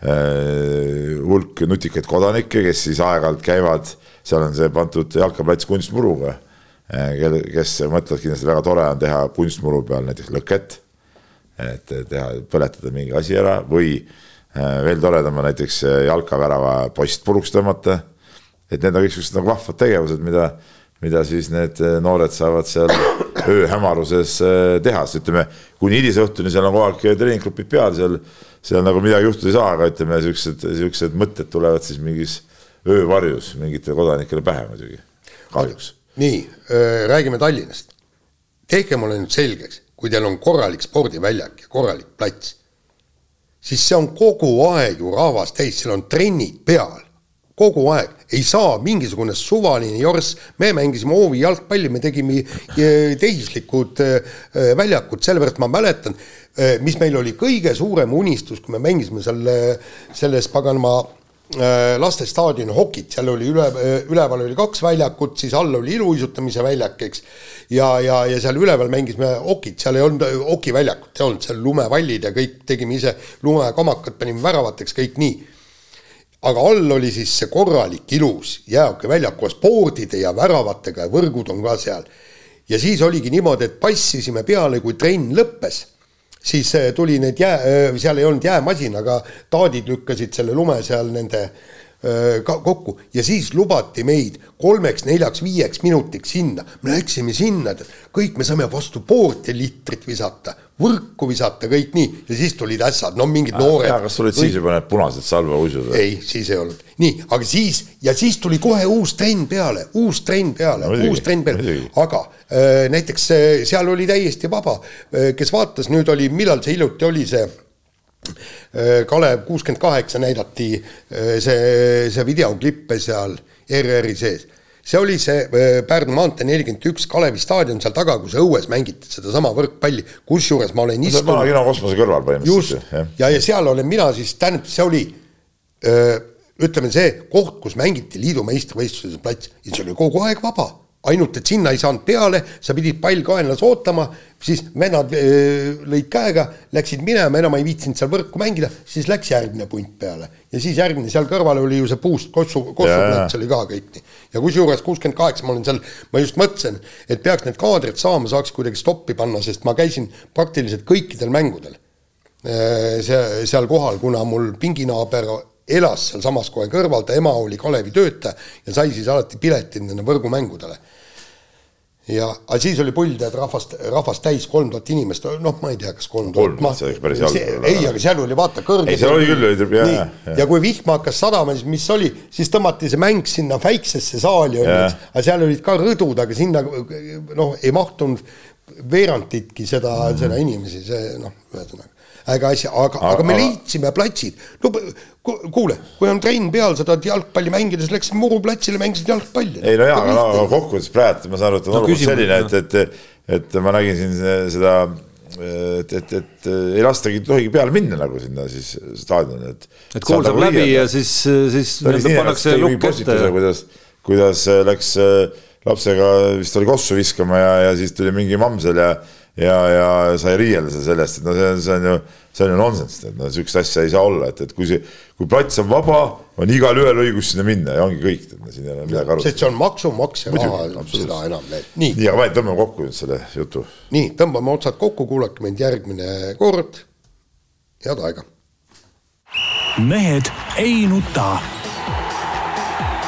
hulk nutikaid kodanikke, kes siis aeg-ajalt käivad seal on see pandud jalkaplats kunstmuruga, eh, kes mõtlevad kindlasti väga tore on teha kunstmuru peal näiteks lõket, et teha, põletada mingi asi ära või veel toredam on näiteks jalkavärava post puruks tõmmata. et need on kõik siuksed nagu vahvad tegevused, mida, mida siis need noored saavad seal ööhämaruses teha, sest ütleme kuni hilisõhtuni seal on kogu aeg treeninggrupid peal, seal, seal nagu midagi juhtuda ei saa, aga ütleme, siuksed, siuksed mõtted tulevad siis mingis öövarjus mingitele kodanikele pähe muidugi, kahjuks. nii, räägime Tallinnast. tehke mulle nüüd selgeks, kui teil on korralik spordiväljak ja korralik plats, siis see on kogu aeg ju rahvast täis, seal on trennid peal kogu aeg, ei saa mingisugune suvaline jorss, me mängisime hoovi jalgpalli, me tegime tehislikud väljakud, sellepärast ma mäletan, mis meil oli kõige suurem unistus, kui me mängisime seal selles paganama lastestaadioni hokit, seal oli üle, üleval oli kaks väljakut, siis all oli iluuisutamise väljak, eks. ja, ja, ja seal üleval mängisime hokit, seal ei olnud hokiväljakut, ei olnud seal lumevallid ja kõik. Tegime ise lumekamakad, panime väravateks, kõik nii. Aga all oli siis see korralik ilus jäähokiväljak koos poodide ja väravatega ja võrgud on ka seal. ja siis oligi niimoodi, et passisime peale, kui trenn lõppes siis äh, tuli need jää, äh, seal ei olnud jäämasin, aga taadid lükkasid selle lume seal nende äh, ka kokku ja siis lubati meid kolmeks-neljaks-viieks minutiks sinna. me läksime sinna, kõik me saime vastu poolt ja litrit visata, võrku visata, kõik nii ja siis tulid ässad, no mingid noored. kas sul olid kõik... siis juba need punased salveuisud? ei, siis ei olnud. nii, aga siis ja siis tuli kohe uus trenn peale, uus trenn peale no,, uus trenn peale, aga Äh, näiteks seal oli täiesti vaba, äh, kes vaatas, nüüd oli, millal see hiljuti oli see äh, Kalev kuuskümmend kaheksa näidati see, see videoklippe seal ERR-i sees. see oli see Pärnu maantee nelikümmend üks Kalevi staadion seal taga, kus õues mängiti sedasama võrkpalli, kusjuures ma olen istunud. vana kino kosmose kõrval põhimõtteliselt. just, ja, ja seal olen mina siis, tähendab, see oli öö, ütleme, see koht, kus mängiti liidu meistrivõistluse plats ja see oli kogu aeg vaba ainult et sinna ei saanud peale, sa pidid pall kaenlas ootama, siis vennad öö, lõid käega, läksid minema, enam ei viitsinud seal võrku mängida, siis läks järgmine punt peale. ja siis järgmine, seal kõrval oli ju see puust, kossu, kossuplats oli ka kõik nii. ja kusjuures kuuskümmend kaheksa, ma olin seal, ma just mõtlesin, et peaks need kaadrid saama, saaks kuidagi stoppi panna, sest ma käisin praktiliselt kõikidel mängudel. see, seal kohal, kuna mul pinginaaber elas sealsamas kohe kõrval, ta ema oli Kalevi töötaja ja sai siis alati piletid nende võrgumängudele. Ja, aga siis oli pull, tead, rahvast, rahvast täis, kolm tuhat inimest, noh, ma ei tea, kas kolm tuhat. kolm tuhat, see oleks päris jalg. ei, aga seal oli vaata kõrge. ei, seal oli küll, oli jah, jah. ja kui vihm hakkas sadama, siis mis oli, siis tõmmati see mäng sinna väiksesse saali, aga seal olid ka rõdud, aga sinna noh, ei mahtunud veeranditki seda mm, -hmm. seda inimesi, see noh, ühesõnaga äge asi, aga, aga, aga me leidsime platsid. no kuule, kui on trenn peal, sa tahad jalgpalli mängida, siis läksid muruplatsile, mängisid jalgpalli. ei no jaa, aga no kokkuvõttes praegu ma saan aru, et on no, olukord selline, et, et, et ma nägin siin seda et, et, et ei lastagi, tohigi peale minna nagu sinna siis staadionile, et. et kool saab nagu läbi ja siis, siis pannakse lukk ette. kuidas, kuidas läks lapsega vist oli kossu viskama ja, ja siis tuli mingi mamsel ja ja, ja sa ei riielda sellest, et no see, see on ju, see on ju nonsenss, et no sihukest asja ei saa olla, et, et kui see, kui plats on vaba, on igalühel õigus sinna minna ja ongi kõik, et siin ei ole midagi arutada. see on maksumaksja raha, seda enam veel. nii, nii, aga tõmbame kokku nüüd selle jutu. nii, tõmbame otsad kokku, kuulake meid järgmine kord. head aega. mehed ei nuta.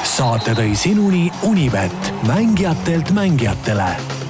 saate tõi sinuni Unibet, mängijatelt mängijatele